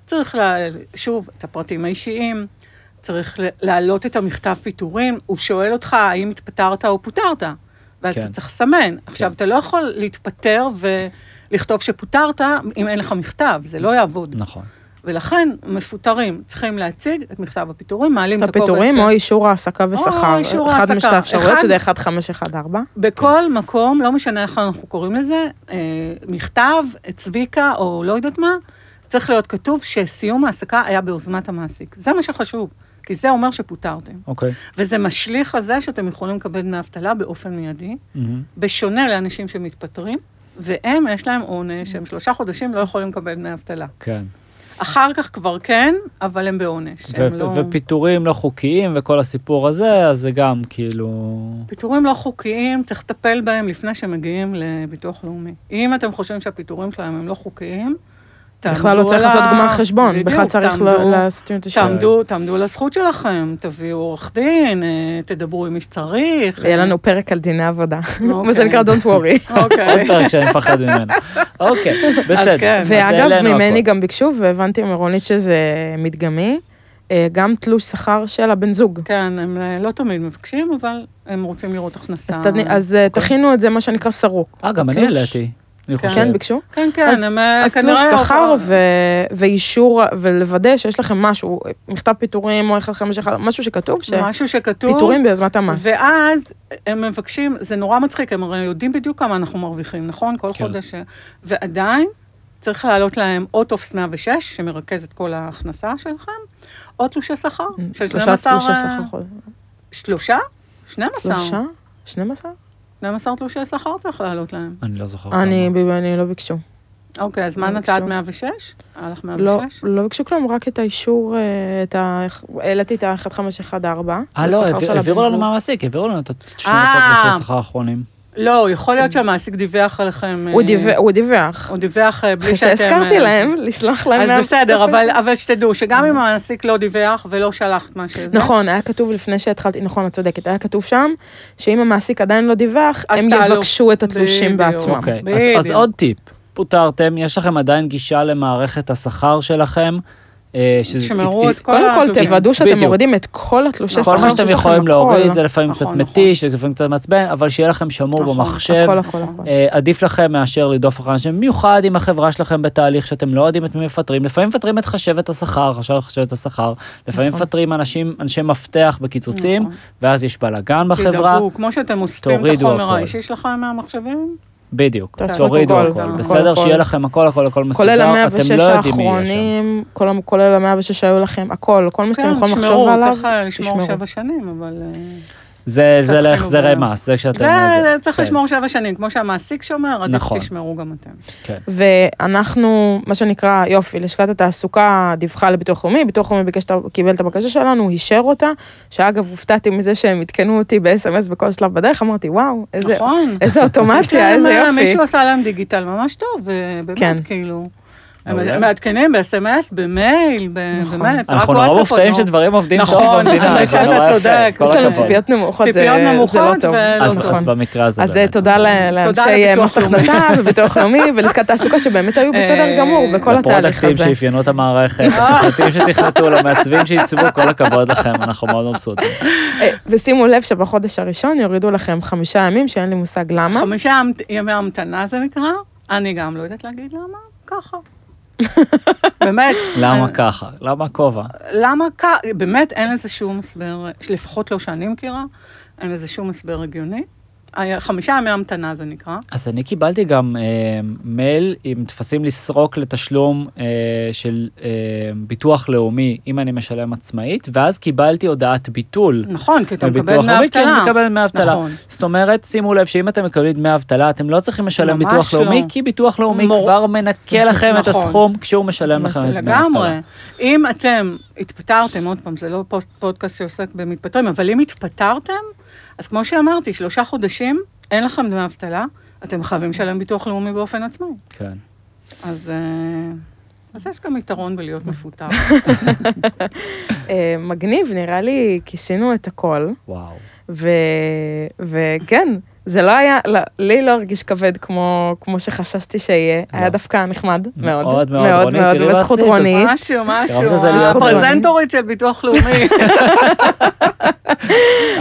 צריך, לה... שוב, את הפרטים האישיים, צריך להעלות את המכתב פיטורים, הוא שואל אותך האם התפטרת או פוטרת, ואז כן. אתה צריך לסמן. עכשיו, אתה לא יכול להתפטר ולכתוב שפוטרת אם אין לך מכתב, זה לא יעבוד. נכון. ולכן, מפוטרים צריכים להציג את מכתב הפיטורים, מעלים את הקובץ. הפיטורים או אישור העסקה ושכר. אישור אחד העסקה. משתי האפשרויות, אחד- שזה 1514. בכל מקום, לא משנה איך אנחנו קוראים לזה, אה, מכתב, צביקה או לא יודעת מה, צריך להיות כתוב שסיום העסקה היה ביוזמת המעסיק. זה מה שחשוב, כי זה אומר שפוטרתם. אוקיי. וזה משליך על זה שאתם יכולים לקבל דמי אבטלה באופן מיידי, מהמם. בשונה לאנשים שמתפטרים, והם, יש להם עונש, הם שלושה חודשים לא יכולים לקבל דמי אבטלה. כן. אחר כך כבר כן, אבל הם בעונש. ו- הם לא... ופיטורים לא חוקיים וכל הסיפור הזה, אז זה גם כאילו... פיטורים לא חוקיים, צריך לטפל בהם לפני שמגיעים לביטוח לאומי. אם אתם חושבים שהפיטורים שלהם הם לא חוקיים, בכלל לא צריך לעשות גמר חשבון, בכלל צריך לעשות עם תשלום. תעמדו, תעמדו על הזכות שלכם, תביאו עורך דין, אה, תדברו עם מי שצריך. יהיה לנו פרק על דיני עבודה, מה אוקיי. שנקרא Don't worry. עוד אוקיי. פרק שאני מפחד ממנו. אוקיי, בסדר. כן. ואגב, ממני. גם ביקשו, והבנתי מרונית שזה מדגמי, אה, גם תלוש שכר של הבן זוג. כן, הם אה, לא תמיד מבקשים, אבל הם רוצים לראות הכנסה. אז אה, תכינו את זה, מה שנקרא סרוק. אה, גם אני. העליתי. אני כן. חושב. כן, ביקשו? כן, כן, אז- הם אה, אז כנראה... תלוש שכר ו- ואישור, ולוודא שיש לכם משהו, מכתב פיטורים או 151, משהו שכתוב, משהו שכתוב. שפיטורים ביוזמת המס. ואז הם מבקשים, זה נורא מצחיק, הם הרי יודעים בדיוק כמה אנחנו מרוויחים, נכון? כל כן. חודש. ועדיין צריך להעלות להם או טופס 106, שמרכז את כל ההכנסה שלכם, או תלושי שכר. של שלושה 12, תלושי אה, שכר. שלושה? 12. שלושה? 12? 12 תלושי שכר צריך להעלות להם. אני לא זוכר. אני, כמה. אני לא ביקשו. אוקיי, אז מה לא נתת ביקשו. 106? היה לך לא, 106? לא ביקשו כלום, רק את האישור, אה, את ה... העליתי את ה-1514. אה, לא, העביר- העבירו לנו מהמעסיק, העבירו לנו את ה-12 אה. תלושי השכר האחרונים. לא, יכול להיות שהמעסיק דיווח עליכם. הוא אה, דיווח, הוא דיווח. הוא דיווח אה, בלי אחרי שאתם... שהזכרתי אה, להם, לשלוח להם... אז מה- בסדר. אבל, אבל שתדעו שגם אם המעסיק לא דיווח ולא שלח את מה שזה, נכון, היה כתוב לפני שהתחלתי, נכון, את צודקת, היה כתוב שם, שאם המעסיק עדיין לא דיווח, הם. יבקשו את התלושים. בעצמם. אוקיי, אז- עוד טיפ, פוטרתם, יש לכם עדיין גישה למערכת השכר שלכם, שזה- תשמרו את כל קודם כל, התלושים. תוודאו שאתם. מורידים את כל התלושי שכר כל מה שאתם יכולים להוריד. זה לפעמים נכון, קצת נכון. מתיש, זה לפעמים קצת מעצבן, אבל שיהיה לכם שמור נכון, במחשב. אה, עדיף לכם מאשר לדוף אחרי אנשים, במיוחד אם החברה שלכם בתהליך שאתם לא יודעים את מי מפטרים. לפעמים מפטרים את חשבת השכר, חשב חשבת השכר, לפעמים נכון. מפטרים אנשים, אנשי מפתח בקיצוצים, נכון. ואז יש בלאגן בחברה. תדאגו, כמו שאתם אוספים את החומר. האישי שלכם מהמחשבים, בדיוק, תורידו הכל, בסדר? שיהיה לכם הכל, הכל, הכל מסודר, כולל אתם ה-106 לא יודעים מי יהיה שם. האחרונים, כל- כולל ה-106 שהיו לכם, הכל, כל מה שאתם כן, יכולים לחשוב עליו, צריך אה, לשמור תשמרו. שבע שנים, אבל... זה זה להחזרי ב- מס, זה כשאתם... זה זה- צריך כן, לשמור שבע שנים, כמו שהמעסיק שומר, עדיף נכון. תשמרו גם אתם. כן. ואנחנו, מה שנקרא, יופי, לשכת התעסוקה דיווחה לביטוח לאומי, ביטוח לאומי ביקש, קיבל את הבקשה שלנו, אישר אותה, שאגב, הופתעתי מזה שהם עדכנו אותי ב-SMS בכל שלב בדרך, אמרתי, וואו, איזה, נכון. איזה אוטומציה, איזה כן, יופי. מישהו עשה להם דיגיטל ממש טוב, ובאמת, כן. כאילו. הם מעדכנים ב-SMS, במייל, ב- נכון. באמת, רק אנחנו נורא וואטסאפ מופתעים לא. שדברים עובדים טוב נכון, במדינה, האמת זה נורא שאתה יפה, צודק. כל יש לנו. ציפיות נמוכות, זה לא טוב. אז נכון. במקרה הזה אז באמת, תודה לאנשי מס. הכנסה וביטוח לאומי ולשכת תעסוקה שבאמת היו בסדר אה, גמור בכל התהליך לפרודקטים הזה. שאפיינו את המערכת, לתכנתים שתכנתו, למעצבים שעיצבו, כל הכבוד לכם, אנחנו מאוד מבסוטים. אה, ושימו לב שבחודש הראשון יורידו לכם חמישה ימים שאין לי מושג למה. חמישה ימי המתנה זה נקרא, אני גם לא יודעת להגיד למה, ככה. באמת. למה ככה? למה כובע? למה ככה? באמת אין לזה שום הסבר, לפחות לא שאני מכירה, אין לזה שום הסבר הגיוני. חמישה ימי המתנה זה נקרא. אז אני קיבלתי גם אה, מייל עם טפסים לסרוק לתשלום אה, של אה, ביטוח לאומי אם אני משלם עצמאית, ואז קיבלתי הודעת ביטול. נכון, כי אתה מקבל דמי לאומי, כי אני אבטלה. מקבל דמי אבטלה. נכון. זאת אומרת, שימו לב שאם אתם מקבלים דמי אבטלה, אתם לא צריכים לשלם ביטוח לא. לאומי, כי ביטוח לאומי מור- כבר מנקה לכם את נכון. הסכום כשהוא משלם לכם את דמי האבטלה. לגמרי. אם אתם התפטרתם, עוד פעם, זה לא פוסט, פודקאסט שעוסק במתפטרים, אבל אם התפטרתם, אז כמו שאמרתי, שלושה חודשים, אין לכם דמי אבטלה, אתם חייבים לשלם ביטוח לאומי באופן עצמאי. כן. אז, אה, אז יש גם יתרון בלהיות מפוטר. אה, מגניב, נראה לי כיסינו את הכל, וואו. ו- וכן, זה לא היה, לא, לי לא הרגיש כבד כמו, כמו שחששתי שיהיה, לא. היה דווקא נחמד מאוד, מאוד, מאוד. מאוד, רונית, מאוד, בזכות רונית. משהו, משהו, הפרזנטורית של ביטוח לאומי.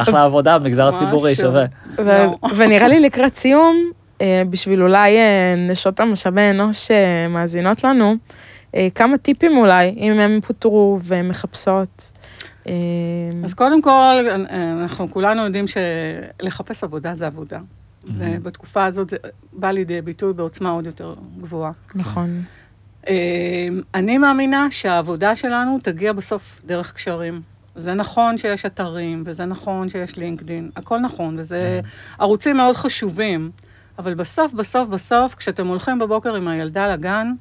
אחלה עבודה במגזר משהו. הציבורי, שווה. ו- לא. ונראה לי לקראת סיום, אה, בשביל אולי אה, נשות המשאבי אנוש שמאזינות לנו, אה, כמה טיפים אולי, אם הם פוטרו והן מחפשות. אה, אז קודם כל, אנחנו כולנו יודעים שלחפש עבודה זה עבודה. ובתקופה הזאת זה בא לידי ביטוי בעוצמה עוד יותר גבוהה. נכון. אה, אני מאמינה שהעבודה שלנו תגיע בסוף דרך קשרים. זה נכון שיש אתרים, וזה נכון שיש לינקדין, הכל נכון, וזה ערוצים מאוד חשובים, אבל בסוף, בסוף, בסוף, כשאתם הולכים בבוקר עם הילדה לגן,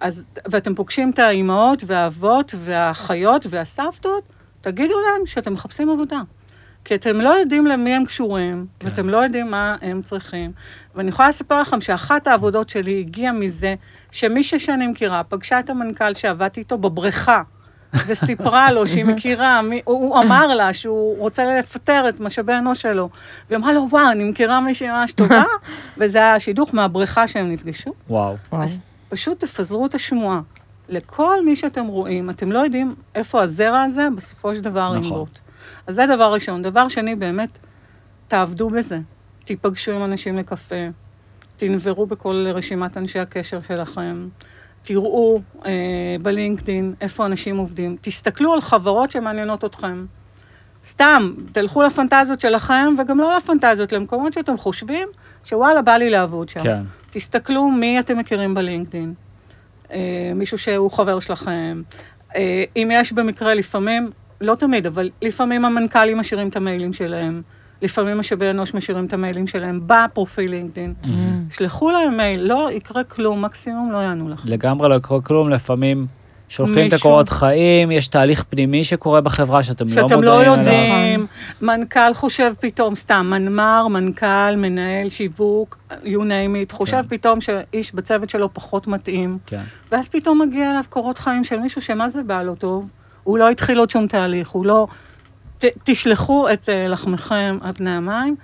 אז, ואתם פוגשים את האימהות והאבות והאחיות והסבתות, תגידו להם שאתם מחפשים עבודה. כי אתם לא יודעים למי הם קשורים, כן. ואתם לא יודעים מה הם צריכים. ואני יכולה לספר לכם שאחת העבודות שלי הגיעה מזה שמישהי שאני מכירה פגשה את המנכ"ל שעבדתי איתו בבריכה, וסיפרה לו שהיא מכירה, מי, הוא, הוא אמר לה שהוא רוצה לפטר את משאבי האנוש שלו. והיא אמרה לו, וואו, אני מכירה מישהי ממש טובה, וזה היה שידוך מהבריכה שהם נפגשו. וואו. אז פשוט תפזרו את השמועה. לכל מי שאתם רואים, אתם לא יודעים איפה הזרע הזה בסופו של דבר נכון. ינבוט. אז זה דבר ראשון. דבר שני, באמת, תעבדו בזה. תיפגשו עם אנשים לקפה, תנברו בכל רשימת אנשי הקשר שלכם, תראו אה, בלינקדין איפה אנשים עובדים, תסתכלו על חברות שמעניינות אתכם. סתם, תלכו לפנטזיות שלכם, וגם לא לפנטזיות, למקומות שאתם חושבים שוואלה, בא לי לעבוד שם. כן. תסתכלו מי אתם מכירים בלינקדין, אה, מישהו שהוא חבר שלכם. אה, אם יש במקרה לפעמים, לא תמיד, אבל לפעמים המנכ"לים משאירים את המיילים שלהם. לפעמים משאבי אנוש משאירים את המיילים שלהם בפרופיל לינקדאין. שלחו להם מייל, לא יקרה כלום, מקסימום לא יענו לך. לגמרי לא יקרה כלום, לפעמים שולחים את מישהו- הקורות חיים, יש תהליך פנימי שקורה בחברה שאתם לא שאתם מודעים לא אליו. יודעים, מנכ"ל חושב פתאום, סתם, מנמ"ר, מנכ"ל, מנהל שיווק, you name it, חושב כן. פתאום שאיש בצוות שלו פחות מתאים, כן, ואז פתאום מגיע אליו קורות חיים של מישהו שמה זה בא לו טוב, הוא לא התחיל עוד שום תהליך, הוא לא... ת, תשלחו את אה, לחמכם על פני המים,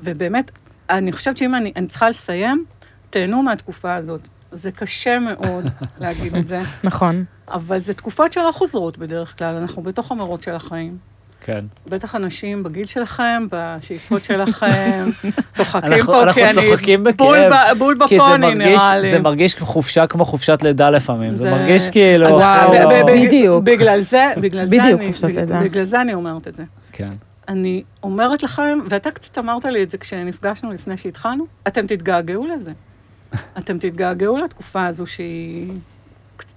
ובאמת, אני חושבת שאם אני, אני צריכה לסיים, תהנו מהתקופה הזאת. זה קשה מאוד להגיד את זה, נכון. אבל זה תקופות שלא חוזרות בדרך כלל, אנחנו בתוך המרוץ של החיים. כן. בטח אנשים בגיל שלכם, בשאיפות שלכם, צוחקים אנחנו- פה, אנחנו כי אני צוחקים בכאב, בול, ב- בול כי זה בפוני מרגיש, נראה לי. זה מרגיש חופשה כמו חופשת לידה לפעמים, זה זה- מרגיש כאילו... וואו, ב- ב- בדיוק. בגלל זה, בגלל זה בדיוק אני, חופשת בגלל- לידה. בגלל זה אני אומרת את זה. כן, אני אומרת לכם, ואתה קצת אמרת לי את זה כשנפגשנו לפני שהתחלנו, אתם תתגעגעו לזה. אתם תתגעגעו לתקופה הזו שהיא...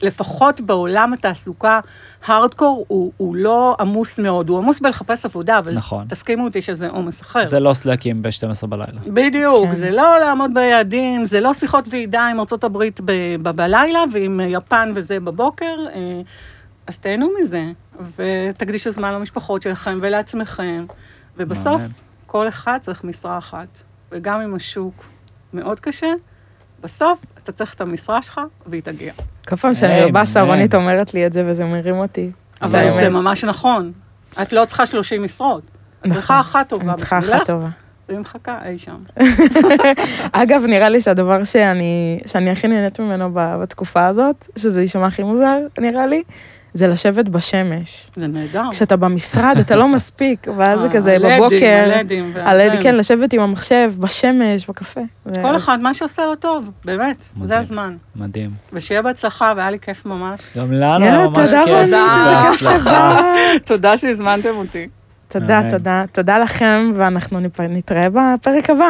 לפחות בעולם התעסוקה, הארדקור הוא, הוא לא עמוס מאוד, הוא עמוס בלחפש עבודה, אבל נכון. תסכימו אותי שזה עומס אחר. זה לא סלאקים ב-12 בלילה. בדיוק, כן. זה לא לעמוד ביעדים, זה לא שיחות ועידה עם ארה"ב ב- ב- בלילה ועם יפן וזה בבוקר, אה, אז תהנו מזה, ותקדישו זמן למשפחות שלכם ולעצמכם, ובסוף מעניין. כל אחד צריך משרה אחת, וגם אם השוק מאוד קשה, בסוף אתה צריך את המשרה שלך והיא תגיע. כל פעם שאני בבאסה. רונית אומרת לי את זה וזה מרים אותי. אבל. זה ממש נכון, את לא צריכה 30 משרות, את צריכה נכון. אחת טובה אני צריכה אחת טובה. והיא מחכה אי שם. אגב, נראה לי שהדבר שאני, שאני הכי נהנית ממנו בתקופה הזאת, שזה יישמע הכי מוזר, נראה לי, זה לשבת בשמש. זה נהדר. כשאתה במשרד, אתה לא מספיק, ואז זה אה, כזה הלדים, בבוקר, הלדים והזה. הלד, כן, לשבת עם המחשב, בשמש, בקפה. כל אחד, מה שעושה לו טוב, באמת. זה הזמן. מדהים. ושיהיה בהצלחה, והיה לי כיף ממש. גם לנו יאללה, ממש תודה כיף. רונית, איזה כיף בהצלחה. שבאת. תודה שהזמנתם אותי. תודה. תודה, תודה לכם, ואנחנו נתראה בפרק הבא.